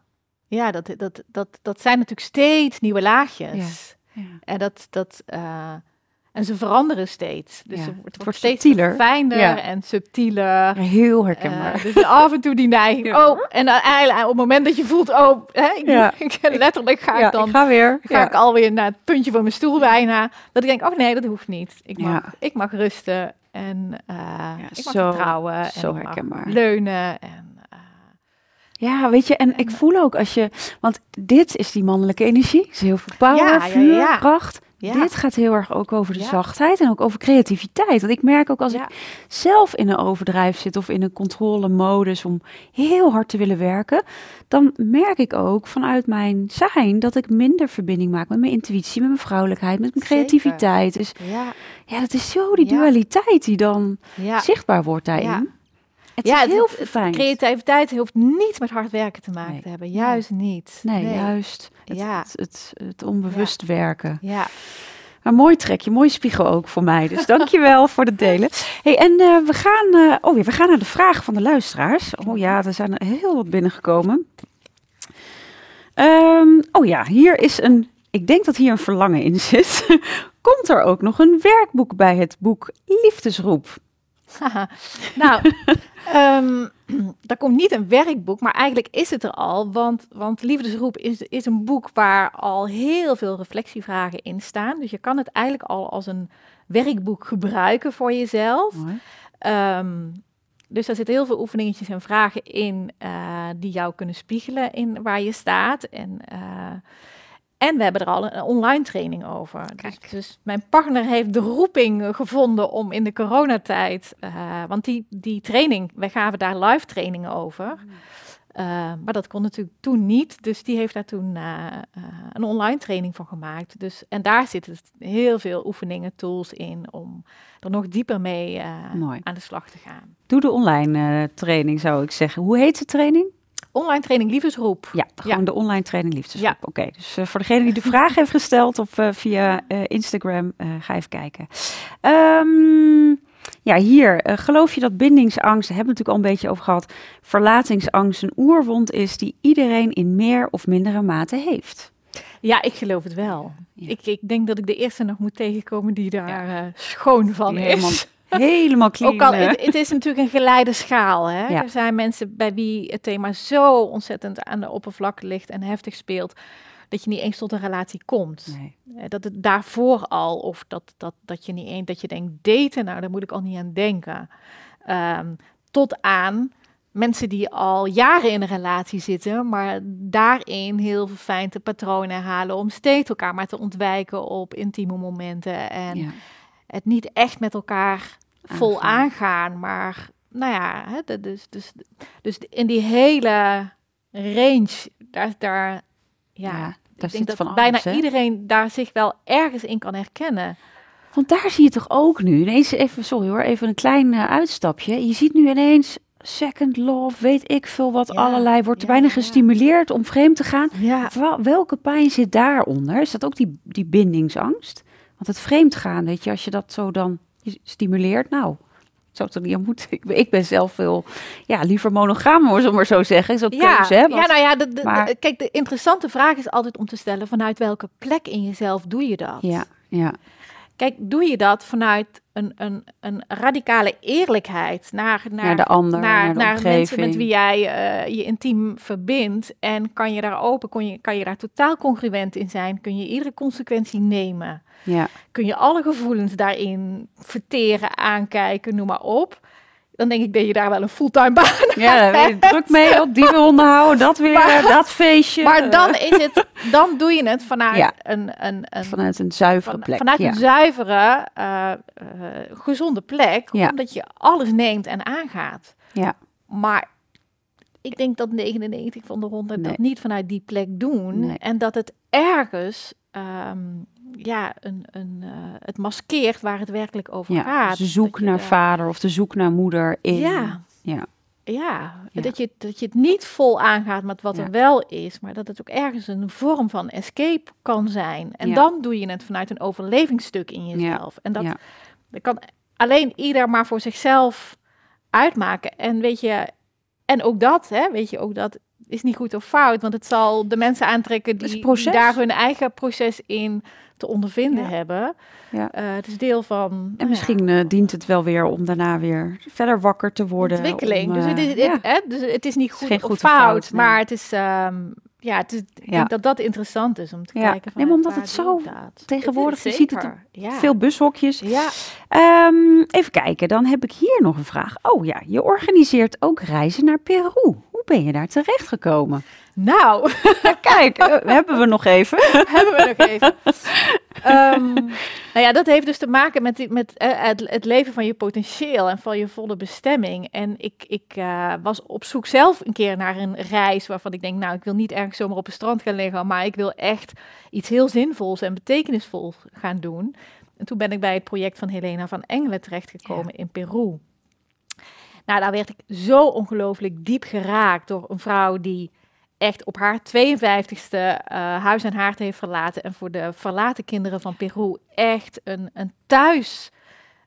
Ja, dat, dat, dat, dat zijn natuurlijk steeds nieuwe laagjes. Ja. Ja. En dat, dat, en ze veranderen steeds. Dus ja, het, wordt, het wordt steeds subtieler. fijner ja. en subtieler. Heel herkenbaar. Uh, dus af en toe die neiging. Oh, en dan eigenlijk op het moment dat je voelt, oh, hè, ik, <laughs> ik, letterlijk ga ik dan. Ik ga weer. Ga ik alweer naar het puntje van mijn stoel bijna. Dat ik denk, oh nee, dat hoeft niet. Ik mag, ik mag rusten en uh, ik mag zo, vertrouwen. Zo en herkenbaar. leunen en ja, weet je, en ik voel ook als je, want dit is die mannelijke energie, is heel veel power, ja, vuur, ja, ja. kracht. Ja. Dit gaat heel erg ook over de ja. zachtheid en ook over creativiteit. Want ik merk ook als ja. ik zelf in een overdrijf zit of in een controlemodus om heel hard te willen werken, dan merk ik ook vanuit mijn zijn dat ik minder verbinding maak met mijn intuïtie, met mijn vrouwelijkheid, met mijn creativiteit. Dus ja, ja dat is zo die dualiteit die dan zichtbaar wordt daarin. Het ja, is heel het, fijn. Creativiteit hoeft niets met hard werken te maken nee. te hebben. Juist nee. niet. Nee, nee, juist het, ja. het, het, het onbewust ja. werken. Ja. Een mooi trekje, mooi spiegel ook voor mij. Dus dankjewel voor het delen. Hey, en uh, we, gaan, uh, oh, ja, we gaan naar de vragen van de luisteraars. Oh ja, er zijn er heel wat binnengekomen. Um, oh ja, hier is een... Ik denk dat hier een verlangen in zit. <laughs> Komt er ook nog een werkboek bij het boek Liefdesroep? Nou, um, <clears throat> daar komt niet een werkboek, maar eigenlijk is het er al. Want, want Liefdesroep is, is een boek waar al heel veel reflectievragen in staan. Dus je kan het eigenlijk al als een werkboek gebruiken voor jezelf. Um, dus daar zitten heel veel oefeningetjes en vragen in uh, die jou kunnen spiegelen in waar je staat. En uh, en we hebben er al een online training over. Dus, dus, mijn partner heeft de roeping gevonden om in de coronatijd, uh, want die, die training, wij gaven daar live trainingen over. Mm. Uh, maar dat kon natuurlijk toen niet. Dus die heeft daar toen uh, een online training van gemaakt. Dus, en daar zitten heel veel oefeningen, tools in om er nog dieper mee aan de slag te gaan. Doe de online training, zou ik zeggen. Hoe heet de training? Online training liefdesroep. Ja, gewoon ja. de online training liefdesroep. Ja. Oké, dus uh, voor degene die de vraag heeft gesteld of uh, via uh, Instagram, ga even kijken. Um, ja, hier, eh, geloof je dat bindingsangst, daar hebben we het natuurlijk al een beetje over gehad, verlatingsangst een oerwond is die iedereen in meer of mindere mate heeft? Ja, ik geloof het wel. Ja. Ik, ik denk dat ik de eerste nog moet tegenkomen die daar eh, schoon van Die is. Helemaal clean. Ook al, het, het is natuurlijk een geleide schaal. Hè? Ja. Er zijn mensen bij wie het thema zo ontzettend aan de oppervlakte ligt en heftig speelt, dat je niet eens tot een relatie komt. Nee. Eh, Dat het daarvoor al, of dat, dat, dat je niet eens, dat je denkt, daten, nou daar moet ik al niet aan denken. Ehm, tot aan mensen die al jaren in een relatie zitten, maar daarin heel verfijnde patronen herhalen om steeds elkaar maar te ontwijken op intieme momenten. En Ja. het niet echt met elkaar vol Aangaan. maar nou ja, hè, dus, dus, dus in die hele range, daar, daar ja, Ja, ik daar denk dat van bijna alles, iedereen daar zich wel ergens in kan herkennen. Want daar zie je toch ook nu, ineens even, sorry hoor, even een klein eh, uitstapje. Je ziet nu ineens second love, weet ik veel wat, Ja, allerlei, wordt er bijna gestimuleerd om vreemd te gaan. Welke pijn zit daaronder? Is dat ook die, die bindingsangst? Want het vreemd gaan, weet je, als je dat zo dan je stimuleert, nou, zou het er niet aan moeten. Ik, ben- ik ben zelf veel, ja, liever monogaam, hoor, zullen maar zo zeggen. Is ook ja, keuze, hè? ja, nou ja, de, de- maar- de- kijk, de interessante vraag is altijd om te stellen vanuit welke plek in jezelf doe je dat? ja, ja, Kijk, doe je dat vanuit een, een, een radicale eerlijkheid naar, naar, naar de ander, naar, naar, mensen met wie jij eh, je intiem verbindt. En kan je daar open, kon je, kan je daar totaal congruent in zijn? Kun je iedere consequentie nemen? Ja, Kun je alle gevoelens daarin verteren, aankijken, noem maar op? Dan denk ik dat je daar wel een fulltime baan ja daar je druk mee, dat die weer <laughs> onderhouden, dat weer, Maar- dat feestje. Maar dan is het, dan doe je het vanuit Ja. een, een, een Vanuit een zuivere van- plek. vanuit ja. een zuivere, eh, eh, gezonde plek, Ja. omdat je alles neemt en aangaat. Ja. Maar ik denk dat 99 van de 100 Nee. dat niet vanuit die plek doen. Nee. En dat het ergens ehm, ja, een, een, eh, het maskeert waar het werkelijk over ja. gaat. de zoek naar vader of de zoek naar moeder in. Ja. Ja. Ja, Ja. Dat, je, dat je het niet vol aangaat met wat Ja. er wel is, maar dat het ook ergens een vorm van escape kan zijn. En Ja. dan doe je het vanuit een overlevingsstuk in jezelf. En dat, kan alleen ieder maar voor zichzelf uitmaken. En weet je, en ook dat, hè, weet je, ook dat is niet goed of fout, want het zal de mensen aantrekken die, daar hun eigen proces in te ondervinden Ja. hebben. Ja. Eh, het is deel van nou En ja, misschien eh, dient het wel weer om daarna weer verder wakker te worden. ontwikkeling. om, dus, het eh, het, hè, dus het is niet goed, geen of fout, fout, nee. maar het is, ehm, ja, het is, ik denk dat dat interessant is om te kijken. Nee, Van, maar omdat het zo dat? tegenwoordig, je ziet het. Veel bushokjes. Ja, Ehm, even kijken, dan heb ik hier nog een vraag. Oh ja, je organiseert ook reizen naar Peru. Hoe ben je daar terechtgekomen? nou, Ja, <laughs> kijk, eh, hebben we nog even. <laughs> hebben we nog even. Ehm, nou ja, dat heeft dus te maken met, met eh, het, het leven van je potentieel en van je volle bestemming. En ik, ik eh, was op zoek zelf een keer naar een reis waarvan ik denk, nou, ik wil niet ergens zomaar op een strand gaan liggen, maar ik wil echt iets heel zinvols en betekenisvols gaan doen. En toen ben ik bij het project van Helena van Engelen terechtgekomen in Peru. Nou, daar werd ik zo ongelooflijk diep geraakt door een vrouw die echt op haar 52ste eh, huis en haard heeft verlaten en voor de verlaten kinderen van Peru echt een, een thuis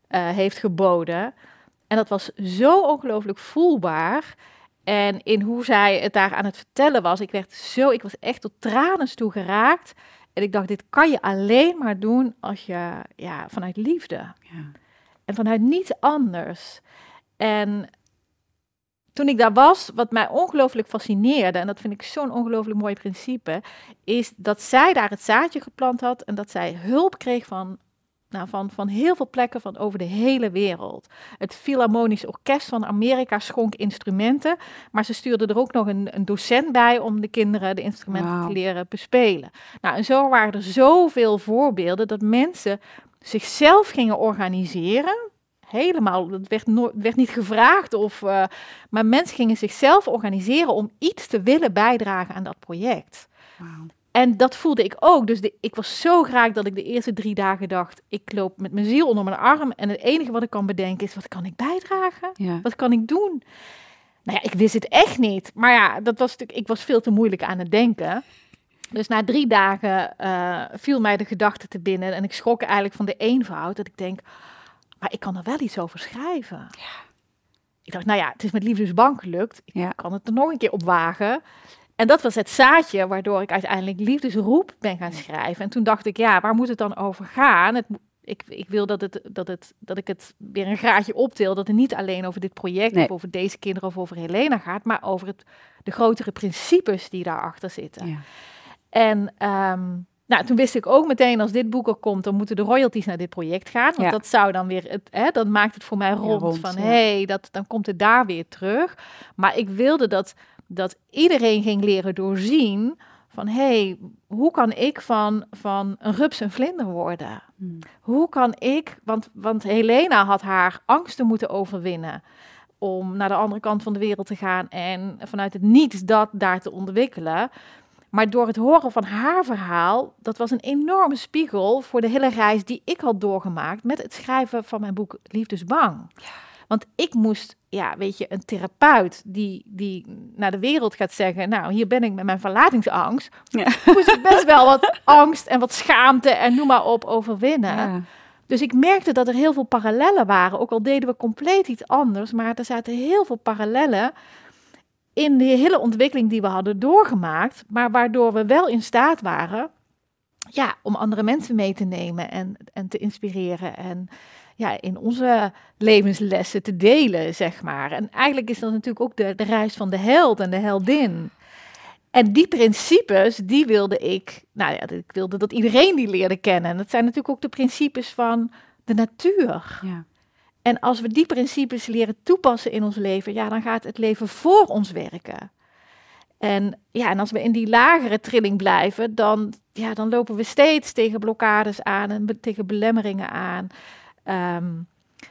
eh, heeft geboden. En dat was zo ongelooflijk voelbaar. En in hoe zij het daar aan het vertellen was, ik werd zo, ik was echt tot tranen toe geraakt. En ik dacht, dit kan je alleen maar doen als je, ja, vanuit liefde. Ja. En vanuit niets anders. En toen ik daar was, wat mij ongelooflijk fascineerde, en dat vind ik zo'n ongelooflijk mooi principe, is dat zij daar het zaadje geplant had en dat zij hulp kreeg van, nou, van, van heel veel plekken van over de hele wereld. Het Philharmonisch Orkest van Amerika schonk instrumenten, maar ze stuurde er ook nog een, een docent bij om de kinderen de instrumenten te leren bespelen. Nou, en zo waren er zoveel voorbeelden dat mensen zichzelf gingen organiseren. Helemaal, dat werd, werd niet gevraagd, of, eh, maar mensen gingen zichzelf organiseren om iets te willen bijdragen aan dat project. En dat voelde ik ook. Dus de, ik was zo graag dat ik de eerste drie dagen dacht: ik loop met mijn ziel onder mijn arm. En het enige wat ik kan bedenken is: wat kan ik bijdragen? Ja. Wat kan ik doen? Nou ja, ik wist het echt niet. Maar ja, dat was natuurlijk, ik was veel te moeilijk aan het denken. Dus na drie dagen eh, viel mij de gedachte te binnen. En ik schrok eigenlijk van de eenvoud. Dat ik denk, maar ik kan er wel iets over schrijven. Ja. Ik dacht, nou ja, het is met Liefdesbank gelukt. Ik Ja. kan het er nog een keer op wagen. En dat was het zaadje waardoor ik uiteindelijk Liefdesroep ben gaan schrijven. En toen dacht ik, ja, waar moet het dan over gaan? Het, ik, ik wil dat, het, dat, het, dat ik het weer een graadje optil. Dat het niet alleen over dit project Nee. of over deze kinderen of over Helena gaat. Maar over het, de grotere principes die daarachter zitten. Ja. En ehm, nou, toen wist ik ook meteen, als dit boek er komt, dan moeten de royalties naar dit project gaan. Want Ja. dat zou dan weer, het, hè, dat maakt het voor mij rond. rond, van, hé, hey, dat, dan komt het daar weer terug. Maar ik wilde dat, dat iedereen ging leren doorzien van, hé, hey, hoe kan ik van, van een rups een vlinder worden? Hmm. Hoe kan ik, want, want Helena had haar angsten moeten overwinnen om naar de andere kant van de wereld te gaan en vanuit het niets dat daar te ontwikkelen. Maar door het horen van haar verhaal, dat was een enorme spiegel voor de hele reis die ik had doorgemaakt met het schrijven van mijn boek Liefdesbang. Want ik moest, ja, weet je, een therapeut die, die naar de wereld gaat zeggen, nou, hier ben ik met mijn verlatingsangst, Ja. <laughs> moest ik best wel wat angst en wat schaamte en noem maar op overwinnen. Ja. Dus ik merkte dat er heel veel parallellen waren. Ook al deden we compleet iets anders, maar er zaten heel veel parallellen in de hele ontwikkeling die we hadden doorgemaakt, maar waardoor we wel in staat waren ja, om andere mensen mee te nemen en, en te inspireren en ja, in onze levenslessen te delen, zeg maar. En eigenlijk is dat natuurlijk ook de, de reis van de held en de heldin. En die principes, die wilde ik, nou ja, ik wilde dat iedereen die leerde kennen. En dat zijn natuurlijk ook de principes van de natuur. Ja. En als we die principes leren toepassen in ons leven, ja, dan gaat het leven voor ons werken. En ja, en als we in die lagere trilling blijven, dan, ja, dan lopen we steeds tegen blokkades aan en be- tegen belemmeringen aan. Ehm,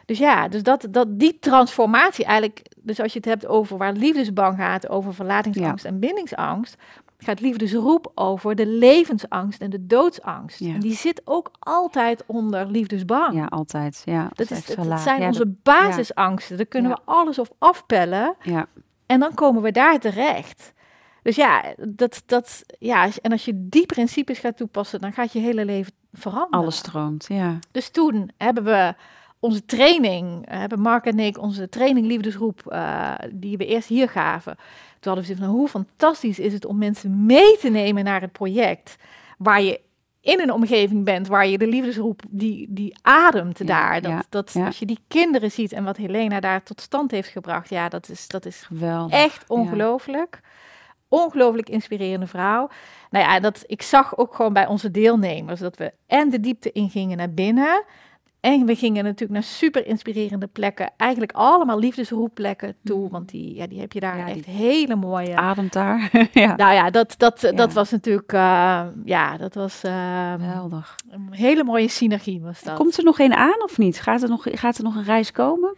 dus ja, dus dat, dat, die transformatie eigenlijk, dus als je het hebt over waar liefdesbang gaat, over verlatingsangst en bindingsangst, gaat liefdesroep over de levensangst en de doodsangst. Ja. En die zit ook altijd onder liefdesbang. ja, altijd. Ja, Dat, is, dat laag. zijn Ja, onze basisangsten. Daar kunnen we alles op afpellen. Ja, En dan komen we daar terecht. Dus ja, dat, dat, ja, en als je die principes gaat toepassen, dan gaat je hele leven veranderen. alles stroomt. Ja. Dus toen hebben we onze training, eh, hebben Mark en ik onze training liefdesgroep, eh, die we eerst hier gaven. Toen hadden we van, hoe fantastisch is het om mensen mee te nemen naar het project, waar je in een omgeving bent, waar je de liefdesroep, die, die ademt Ja, daar. Dat, ja, dat, ja. Als je die kinderen ziet en wat Helena daar tot stand heeft gebracht, ja, dat is, dat is Geweldig. Echt ongelooflijk. Ongelooflijk inspirerende vrouw. Nou ja, dat, ik zag ook gewoon bij onze deelnemers dat we en de diepte ingingen naar binnen. En we gingen natuurlijk naar super inspirerende plekken. Eigenlijk allemaal liefdesroepplekken toe. Want die, ja, die heb je daar Ja, echt hele mooie. Ademt daar. <laughs> ja. Nou ja, dat, dat, Ja. dat was natuurlijk. eh, ja, dat was Geweldig. een hele mooie synergie. Was dat. Komt er nog een aan of niet? Gaat er nog, gaat er nog een reis komen?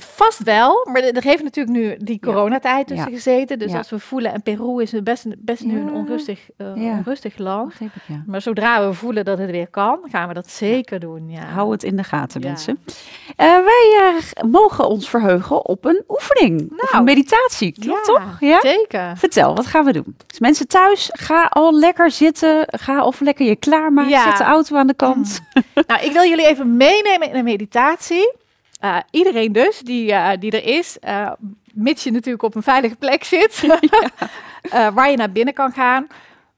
Vast wel, maar er heeft natuurlijk nu die coronatijd tussen Ja. gezeten. Dus Ja. als we voelen, en Peru is best, best nu een onrustig, Ja. onrustig land. Ik. Maar zodra we voelen dat het weer kan, gaan we dat zeker doen. Ja. Hou het in de gaten, mensen. Eh, wij eh, mogen ons verheugen op een oefening. Of Nou. een meditatie. Klopt toch? Ja? Zeker. Vertel, wat gaan we doen? Dus mensen thuis, ga al lekker zitten. Ga of lekker je klaarmaken. Ja. Zet de auto aan de kant. nou, ik wil jullie even meenemen in een meditatie. Eh, iedereen dus, die, eh, die er is, eh, mits je natuurlijk op een veilige plek zit, <laughs> <laughs> waar je naar binnen kan gaan.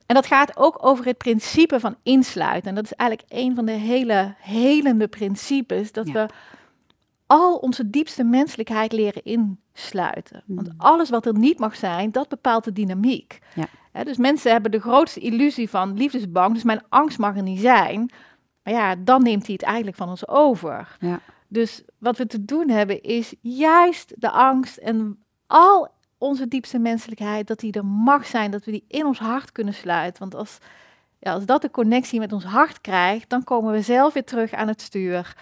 En dat gaat ook over het principe van insluiten. En dat is eigenlijk een van de hele helende principes, dat Ja. we al onze diepste menselijkheid leren insluiten. Want Mm. alles wat er niet mag zijn, dat bepaalt de dynamiek. Ja. Hè, dus mensen hebben de grootste illusie van liefdesbang, dus mijn angst mag er niet zijn. Maar ja, dan neemt hij het eigenlijk van ons over. Ja. Dus wat we te doen hebben is juist de angst en al onze diepste menselijkheid, dat die er mag zijn, dat we die in ons hart kunnen sluiten. Want als, ja, als dat de connectie met ons hart krijgt, dan komen we zelf weer terug aan het stuur.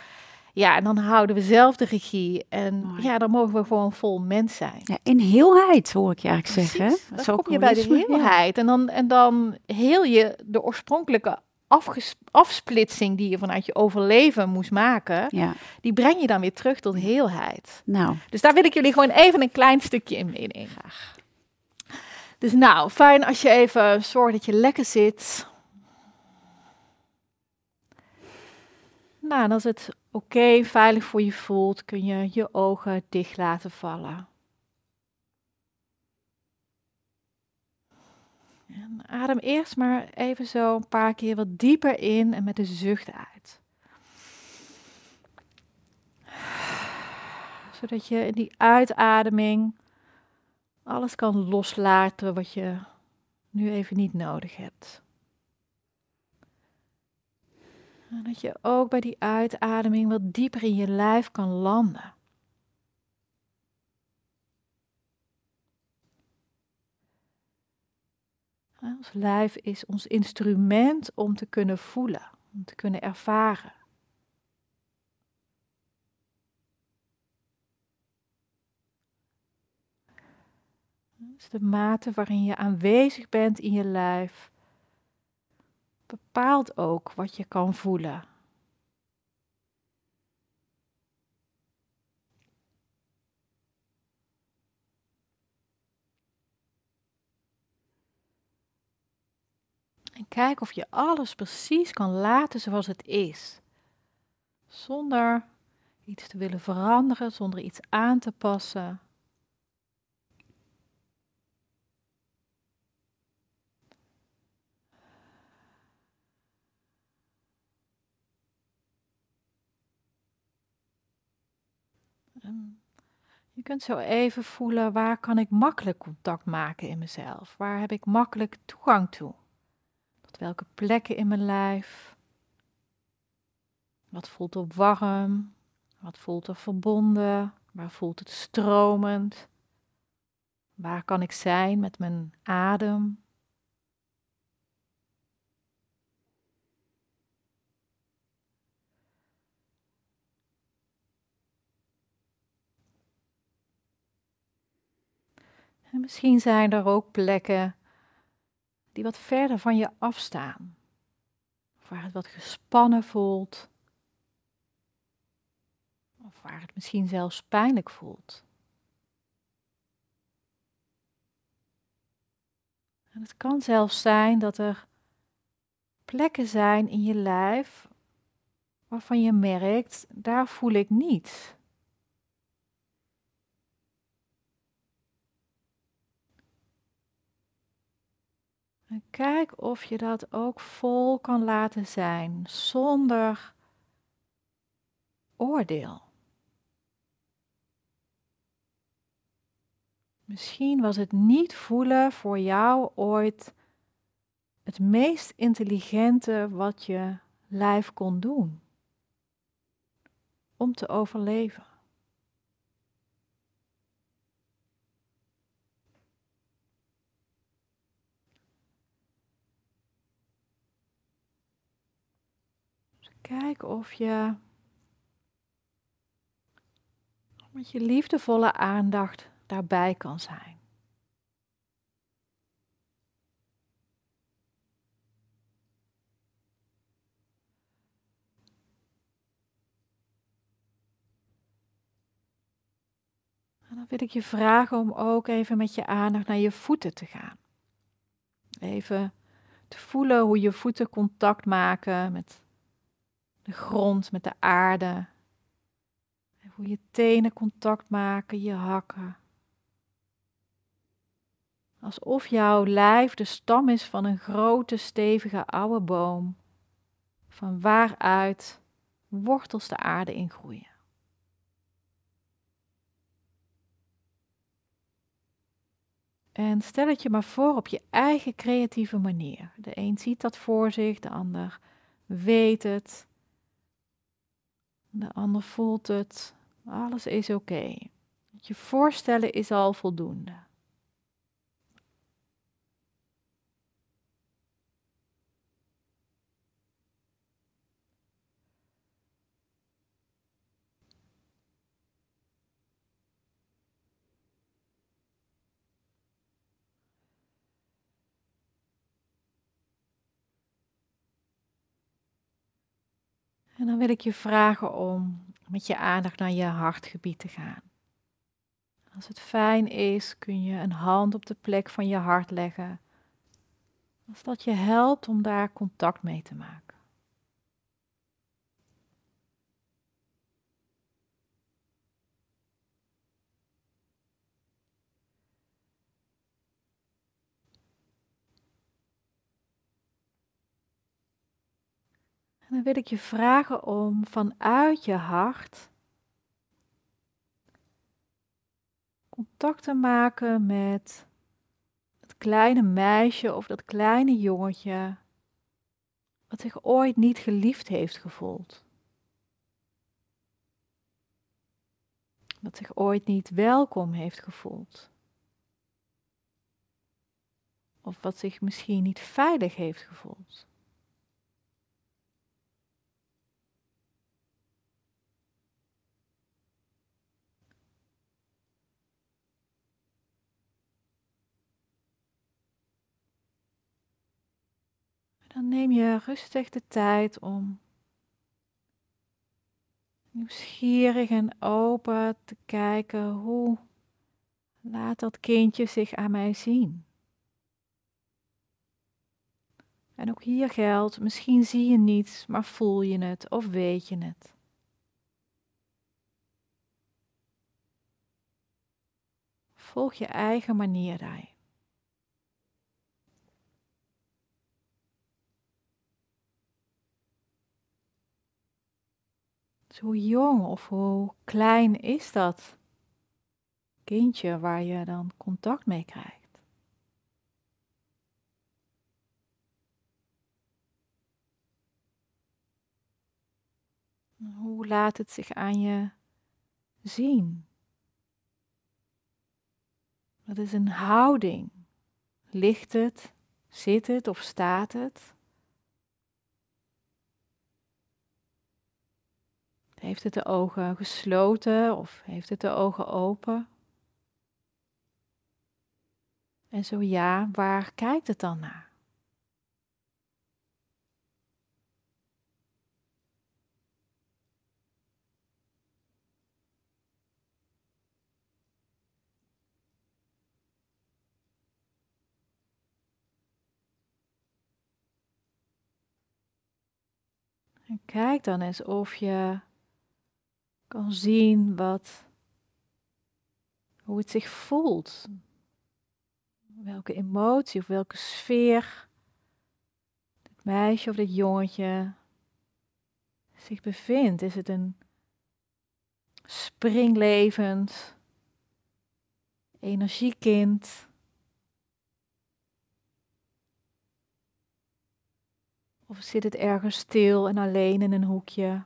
Ja, en dan houden we zelf de regie. En Mooi. ja, dan mogen we gewoon vol mens zijn. Ja, in heelheid hoor ik je eigenlijk zeggen. Precies, is Dan ook kom je bij de heelheid. En, dan, en dan heel je de oorspronkelijke afsplitsing die je vanuit je overleven moest maken, Ja, die breng je dan weer terug tot heelheid. nou, Dus daar wil ik jullie gewoon even een klein stukje in meenemen. Dus nou, fijn als je even zorgt dat je lekker zit. Nou, en als het oké, veilig voor je voelt, kun je je ogen dicht laten vallen. En adem eerst maar even zo een paar keer wat dieper in en met de zucht uit. Zodat je in die uitademing alles kan loslaten wat je nu even niet nodig hebt. En dat je ook bij die uitademing wat dieper in je lijf kan landen. Ons lijf is ons instrument om te kunnen voelen, om te kunnen ervaren. Dus de mate waarin je aanwezig bent in je lijf bepaalt ook wat je kan voelen. En kijk of je alles precies kan laten zoals het is. Zonder iets te willen veranderen, zonder iets aan te passen. Je kunt zo even voelen waar kan ik makkelijk contact maken in mezelf? Waar heb ik makkelijk toegang toe? Welke plekken in mijn lijf? Wat voelt er warm? Wat voelt er verbonden? Waar voelt het stromend? Waar kan ik zijn met mijn adem? En misschien zijn er ook plekken die wat verder van je afstaan. Of waar het wat gespannen voelt. Of waar het misschien zelfs pijnlijk voelt. En het kan zelfs zijn dat er plekken zijn in je lijf waarvan je merkt, daar voel ik niets. Kijk of je dat ook vol kan laten zijn, zonder oordeel. Misschien was het niet voelen voor jou ooit het meest intelligente wat je lijf kon doen om te overleven. Kijk of je met je liefdevolle aandacht daarbij kan zijn. En dan wil ik je vragen om ook even met je aandacht naar je voeten te gaan. Even te voelen hoe je voeten contact maken met de grond met de aarde. Hoe je tenen contact maken, je hakken. Alsof jouw lijf de stam is van een grote, stevige oude boom, van waaruit wortels de aarde ingroeien. En stel het je maar voor op je eigen creatieve manier. De een ziet dat voor zich, de ander weet het. De ander voelt het. Alles is oké. Je voorstellen is al voldoende. En dan wil ik je vragen om met je aandacht naar je hartgebied te gaan. Als het fijn is, kun je een hand op de plek van je hart leggen. Als dat je helpt om daar contact mee te maken. Dan wil ik je vragen om vanuit je hart contact te maken met het kleine meisje of dat kleine jongetje wat zich ooit niet geliefd heeft gevoeld. Dat zich ooit niet welkom heeft gevoeld. Of wat zich misschien niet veilig heeft gevoeld. Dan neem je rustig de tijd om nieuwsgierig en open te kijken hoe laat dat kindje zich aan mij zien. En ook hier geldt, misschien zie je niets, maar voel je het of weet je het. Volg je eigen manier daarin. Hoe jong of hoe klein is dat kindje waar je dan contact mee krijgt? Hoe laat het zich aan je zien? Wat is een houding? Ligt het, zit het of staat het? Heeft het de ogen gesloten of heeft het de ogen open? En zo ja, waar kijkt het dan naar? Kijk dan eens of je kan zien wat, hoe het zich voelt. Welke emotie of welke sfeer dit meisje of dit jongetje zich bevindt. Is het een springlevend, energiekind? Of zit het ergens stil en alleen in een hoekje?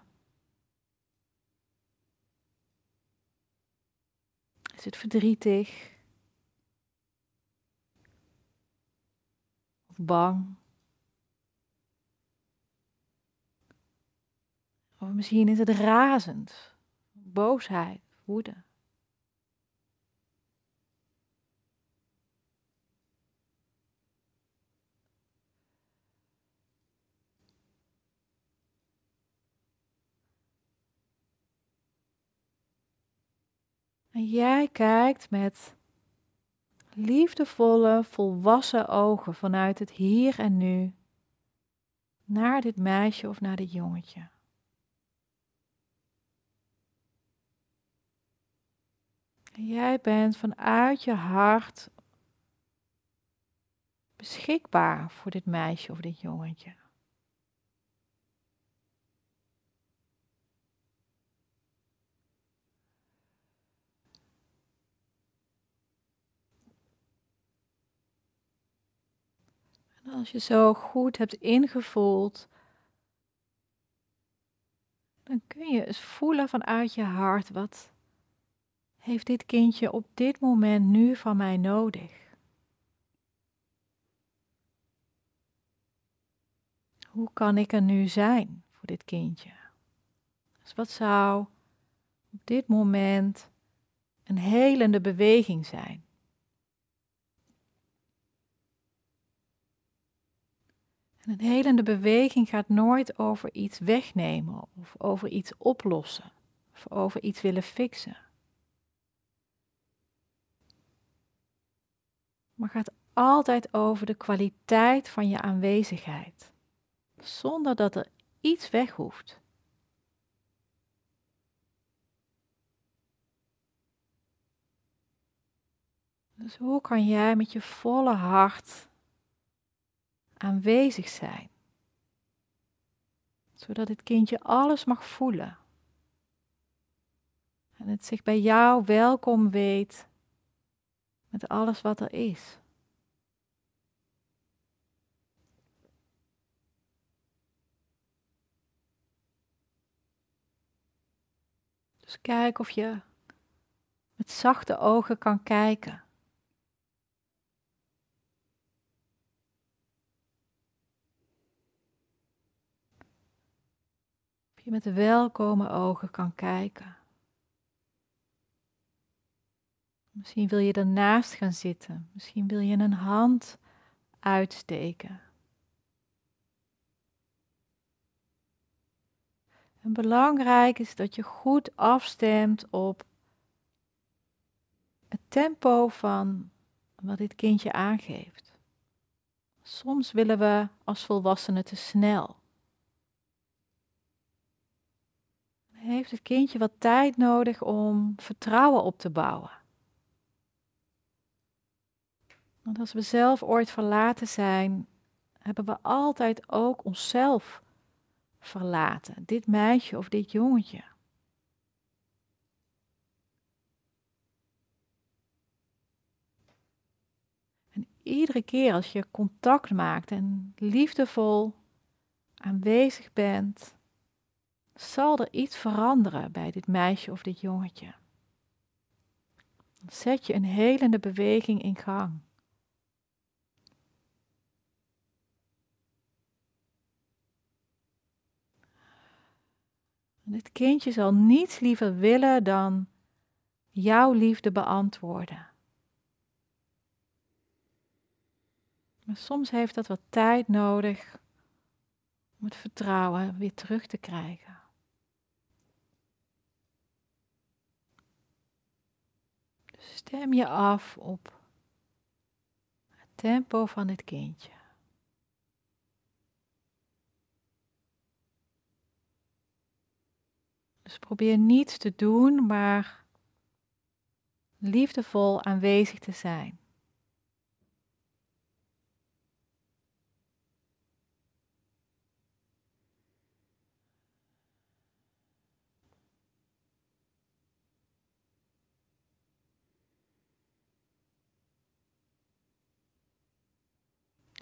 Is het verdrietig? Of bang? Of misschien is het razend, boosheid, woede. En jij kijkt met liefdevolle, volwassen ogen vanuit het hier en nu naar dit meisje of naar dit jongetje. En jij bent vanuit je hart beschikbaar voor dit meisje of dit jongetje. Als je zo goed hebt ingevoeld, dan kun je eens voelen vanuit je hart wat heeft dit kindje op dit moment nu van mij nodig? Hoe kan ik er nu zijn voor dit kindje? Dus wat zou op dit moment een helende beweging zijn? Een helende beweging gaat nooit over iets wegnemen of over iets oplossen of over iets willen fixen. Maar gaat altijd over de kwaliteit van je aanwezigheid, zonder dat er iets weg hoeft. Dus hoe kan jij met je volle hart aanwezig zijn. Zodat het kindje alles mag voelen. En het zich bij jou welkom weet met alles wat er is. Dus kijk of je met zachte ogen kan kijken. Je met welkome ogen kan kijken. Misschien wil je ernaast gaan zitten. Misschien wil je een hand uitsteken. En belangrijk is dat je goed afstemt op het tempo van wat dit kindje aangeeft. Soms willen we als volwassenen te snel. Heeft het kindje wat tijd nodig om vertrouwen op te bouwen? Want als we zelf ooit verlaten zijn, hebben we altijd ook onszelf verlaten. Dit meisje of dit jongetje. En iedere keer als je contact maakt en liefdevol aanwezig bent, zal er iets veranderen bij dit meisje of dit jongetje. Dan zet je een helende beweging in gang. dit kindje zal niets liever willen dan jouw liefde beantwoorden. Maar soms heeft dat wat tijd nodig om het vertrouwen weer terug te krijgen. Stem je af op het tempo van het kindje. Dus probeer niets te doen, maar liefdevol aanwezig te zijn.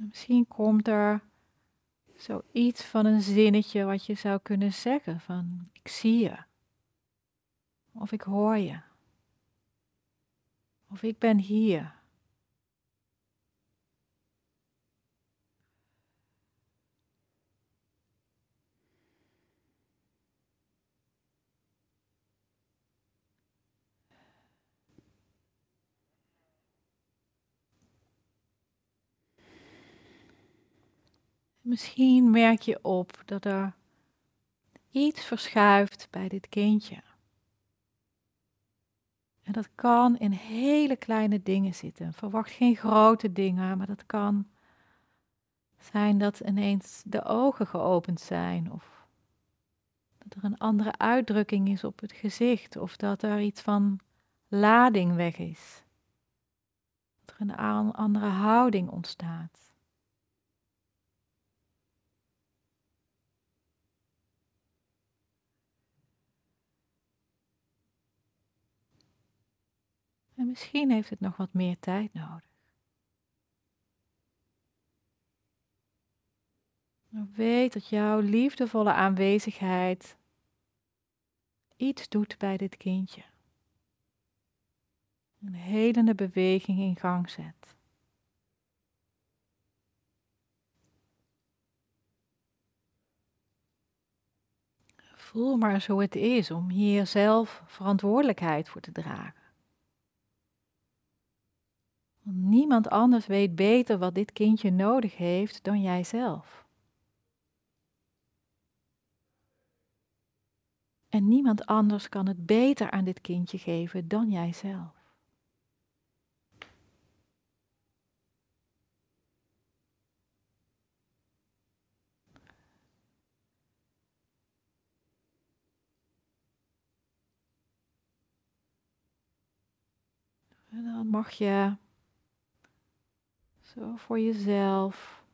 Misschien komt er Zoiets van een zinnetje wat je zou kunnen zeggen van ik zie je. Of ik hoor je. Of ik ben hier. Misschien merk je op dat er iets verschuift bij dit kindje. En dat kan in hele kleine dingen zitten. Verwacht geen grote dingen, maar dat kan zijn dat ineens de ogen geopend zijn of dat er een andere uitdrukking is op het gezicht of dat er iets van lading weg is. Dat er een andere houding ontstaat. En misschien heeft het nog wat meer tijd nodig. Weet dat jouw liefdevolle aanwezigheid iets doet bij dit kindje. Een helende beweging in gang zet. Voel maar hoe het is om hier zelf verantwoordelijkheid voor te dragen. Niemand anders weet beter wat dit kindje nodig heeft dan jijzelf. En niemand anders kan het beter aan dit kindje geven dan jijzelf. En dan mag je voor jezelf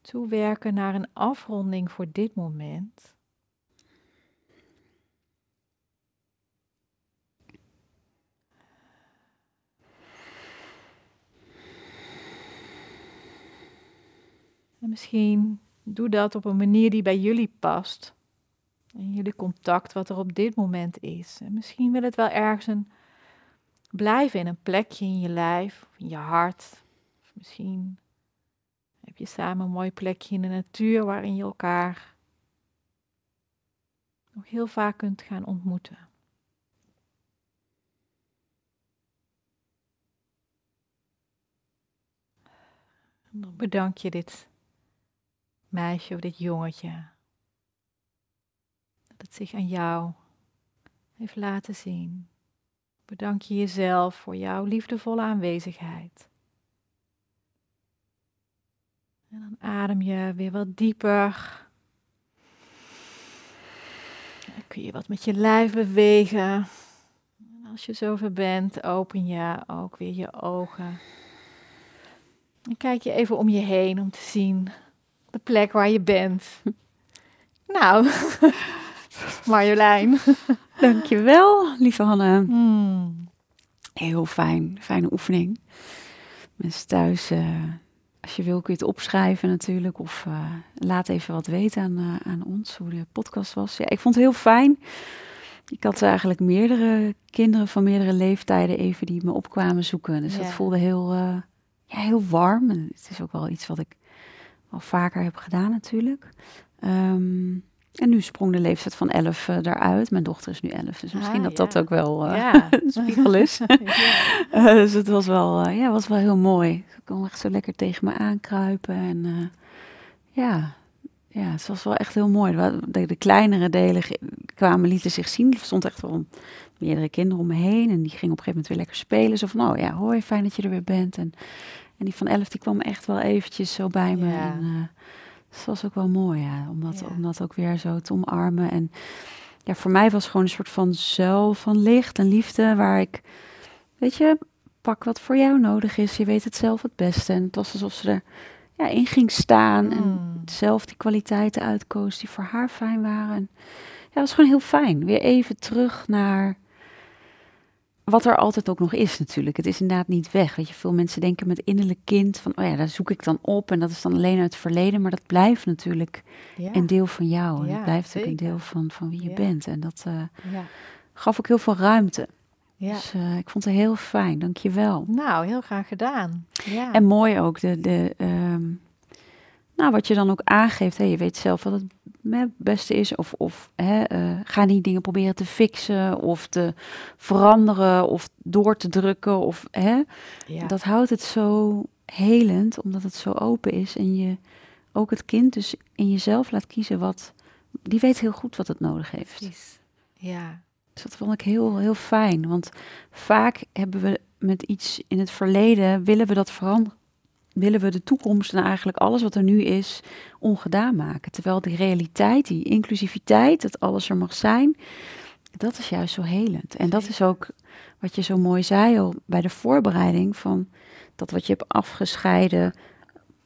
toewerken naar een afronding voor dit moment. En misschien doe dat op een manier die bij jullie past. En jullie contact wat er op dit moment is. En misschien wil het wel ergens een, blijven in een plekje in je lijf, in je hart. Misschien heb je samen een mooi plekje in de natuur waarin je elkaar nog heel vaak kunt gaan ontmoeten. En dan bedank je dit meisje of dit jongetje. Dat het zich aan jou heeft laten zien. Bedank je jezelf voor jouw liefdevolle aanwezigheid. En dan adem je weer wat dieper. Dan kun je wat met je lijf bewegen. En als je zover bent, open je ook weer je ogen. En kijk je even om je heen om te zien de plek waar je bent. <laughs> Nou, <laughs> Marjolein. <laughs> Dankjewel, lieve Hanne. Hmm. Heel fijn, fijne oefening. Mensen thuis, eh, als je wil kun je het opschrijven natuurlijk. Of eh, laat even wat weten aan, eh, aan ons, hoe de podcast was. Ja, ik vond het heel fijn. Ik had eigenlijk meerdere kinderen van meerdere leeftijden even die me opkwamen zoeken. Dus Ja. dat voelde heel, eh, ja, heel warm. En het is ook wel iets wat ik al vaker heb gedaan natuurlijk. Ehm, en nu sprong de leeftijd van 11 eh, eruit. Mijn dochter is nu 11, dus misschien Ah, dat dat ook wel eh, Ja. <laughs> een spiegel is. <laughs> <laughs> Ja. Eh, dus het was wel, ja, was wel heel mooi. Ze kon echt zo lekker tegen me aankruipen. En ja, ja, het was wel echt heel mooi. De, de kleinere delen kwamen, lieten zich zien. Er stond echt wel meerdere kinderen om me heen. En die gingen op een gegeven moment weer lekker spelen. Zo van, oh ja, hoi, fijn dat je er weer bent. En, en die van elf, die kwam echt wel eventjes zo bij me. Ja. En, dat was ook wel mooi, ja. Om dat, Ja. om dat ook weer zo te omarmen. En ja, voor mij was het gewoon een soort van zuil van licht en liefde. Waar ik, weet je, pak wat voor jou nodig is. Je weet het zelf het beste. En het was alsof ze er ja, in ging staan. En Mm. zelf die kwaliteiten uitkoos die voor haar fijn waren. En ja, was gewoon heel fijn. Weer even terug naar wat er altijd ook nog is natuurlijk. Het is inderdaad niet weg. Weet je, veel mensen denken met innerlijk kind van, oh ja, daar zoek ik dan op. En dat is dan alleen uit het verleden. Maar dat blijft natuurlijk Ja. een deel van jou. En Ja, het blijft ook een deel van, van wie je Ja. bent. En dat eh, Ja. gaf ook heel veel ruimte. ja. Dus eh, ik vond het heel fijn. Dank je wel. Nou, heel graag gedaan. Ja. En mooi ook, de, de, ehm, nou, wat je dan ook aangeeft. Hè, je weet zelf wat het hè, beste is. Of, of hè, eh, ga die dingen proberen te fixen. Of te veranderen. Of door te drukken. Of, hè, ja. Dat houdt het zo helend, omdat het zo open is. En je ook het kind dus in jezelf laat kiezen wat... Die weet heel goed wat het nodig heeft. Precies. Ja. Dus dat vond ik heel, heel fijn. Want vaak hebben we met iets in het verleden, willen we dat veranderen. Willen we de toekomst en eigenlijk alles wat er nu is, ongedaan maken. Terwijl die realiteit, die inclusiviteit, dat alles er mag zijn, dat is juist zo helend. En dat is ook wat je zo mooi zei al bij de voorbereiding van dat wat je hebt afgescheiden,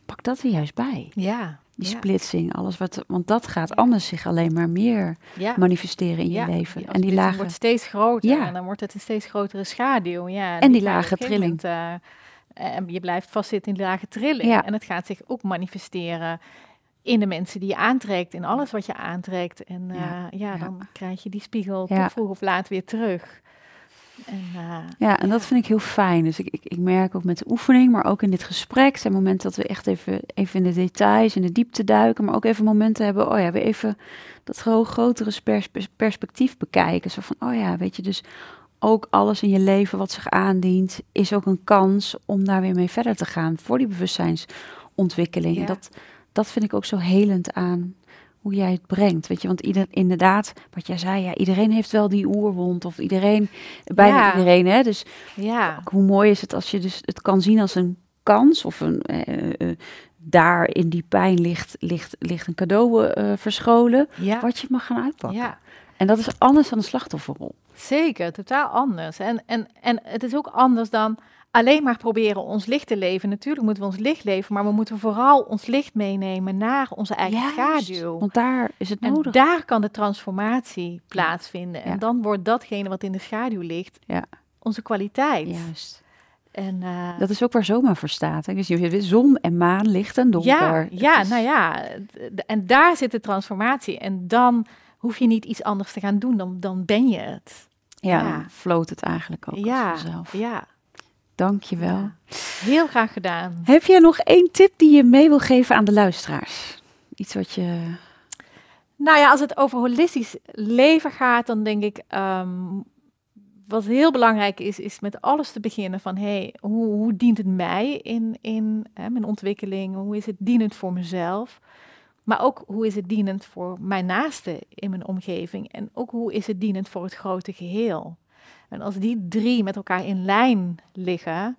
pak dat er juist bij. Ja. Die ja. splitsing, alles wat, want dat gaat anders zich alleen maar meer Ja. manifesteren in je leven. die en die lage wordt steeds groter Ja. en dan wordt het een steeds grotere schaduw. Ja, En die lage op een gegeven moment, eh, eh, je blijft vastzitten in die lage trilling. Ja. En het gaat zich ook manifesteren in de mensen die je aantrekt, in alles wat je aantrekt. En eh, Ja, ja, ja. dan krijg je die spiegel vroeg of laat weer terug. En, eh, Ja, en dat vind ik heel fijn. Dus ik, ik, ik merk ook met de oefening, maar ook in dit gesprek, zijn momenten dat we echt even, even in de details, in de diepte duiken, maar ook even momenten hebben, oh ja, weer even dat gro grotere pers- pers- perspectief bekijken. Zo van, oh ja, weet je, dus ook alles in je leven wat zich aandient, is ook een kans om daar weer mee verder te gaan voor die bewustzijnsontwikkeling. En dat, dat vind ik ook zo helend aan hoe jij het brengt. Weet je, want ieder, inderdaad, wat jij zei, ja, iedereen heeft wel die oerwond of iedereen, bijna Ja. iedereen, hè. Dus ja, hoe mooi is het als je dus het kan zien als een kans of een eh, eh, daar in die pijn ligt, ligt, ligt een cadeau eh, verscholen, ja, wat je mag gaan uitpakken. ja. En dat is anders dan een slachtofferrol. Zeker, totaal anders. En, en, en het is ook anders dan alleen maar proberen ons licht te leven. Natuurlijk moeten we ons licht leven, maar we moeten vooral ons licht meenemen naar onze eigen Juist, schaduw. Want daar is het En nodig. daar kan de transformatie plaatsvinden. Ja. En dan wordt datgene wat in de schaduw ligt, Ja. onze kwaliteit. Juist. En, eh, Dat is ook waar zomaar voor staat. Hè? Dus je hebt zon en maan, licht en donker. ja, ja is- nou ja. En daar zit de transformatie. En dan hoef je niet iets anders te gaan doen, dan, dan ben je het. Ja, ja. dan floot het eigenlijk ook ja, als vanzelf. ja. Dank je wel. Ja. Heel graag gedaan. Heb jij nog één tip die je mee wil geven aan de luisteraars? Iets wat je... Nou ja, als het over holistisch leven gaat, dan denk ik, ehm, wat heel belangrijk is, is met alles te beginnen van, hey, hoe, hoe dient het mij in, in hè, mijn ontwikkeling? Hoe is het dienend voor mezelf? Maar ook hoe is het dienend voor mijn naasten in mijn omgeving? En ook hoe is het dienend voor het grote geheel? En als die drie met elkaar in lijn liggen,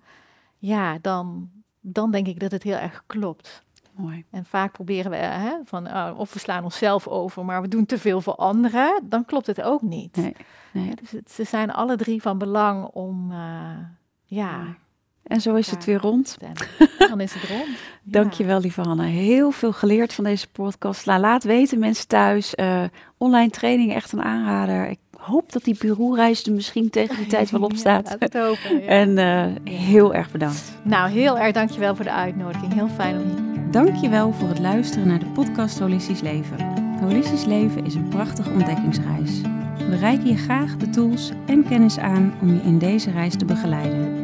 ja, dan, dan denk ik dat het heel erg klopt. Mooi. En vaak proberen we, hè, van, oh, of we slaan onszelf over, maar we doen te veel voor anderen, dan klopt het ook niet. Nee, nee. Ja, dus het, ze zijn alle drie van belang om, eh, ja. En zo is het weer rond. en dan is het rond. <laughs> Ja. Dankjewel, lieve Hanna. Heel veel geleerd van deze podcast. La- Laat weten, mensen thuis. eh, online training, echt een aanrader. Ik hoop dat die bureaureis er misschien tegen die tijd wel op <laughs> staat. hopen, ja. En eh, heel erg bedankt. Nou, heel erg dankjewel voor de uitnodiging. Heel fijn om hier Dankjewel voor het luisteren naar de podcast Holistisch Leven. Holistisch Leven is een prachtige ontdekkingsreis. We reiken je graag de tools en kennis aan om je in deze reis te begeleiden.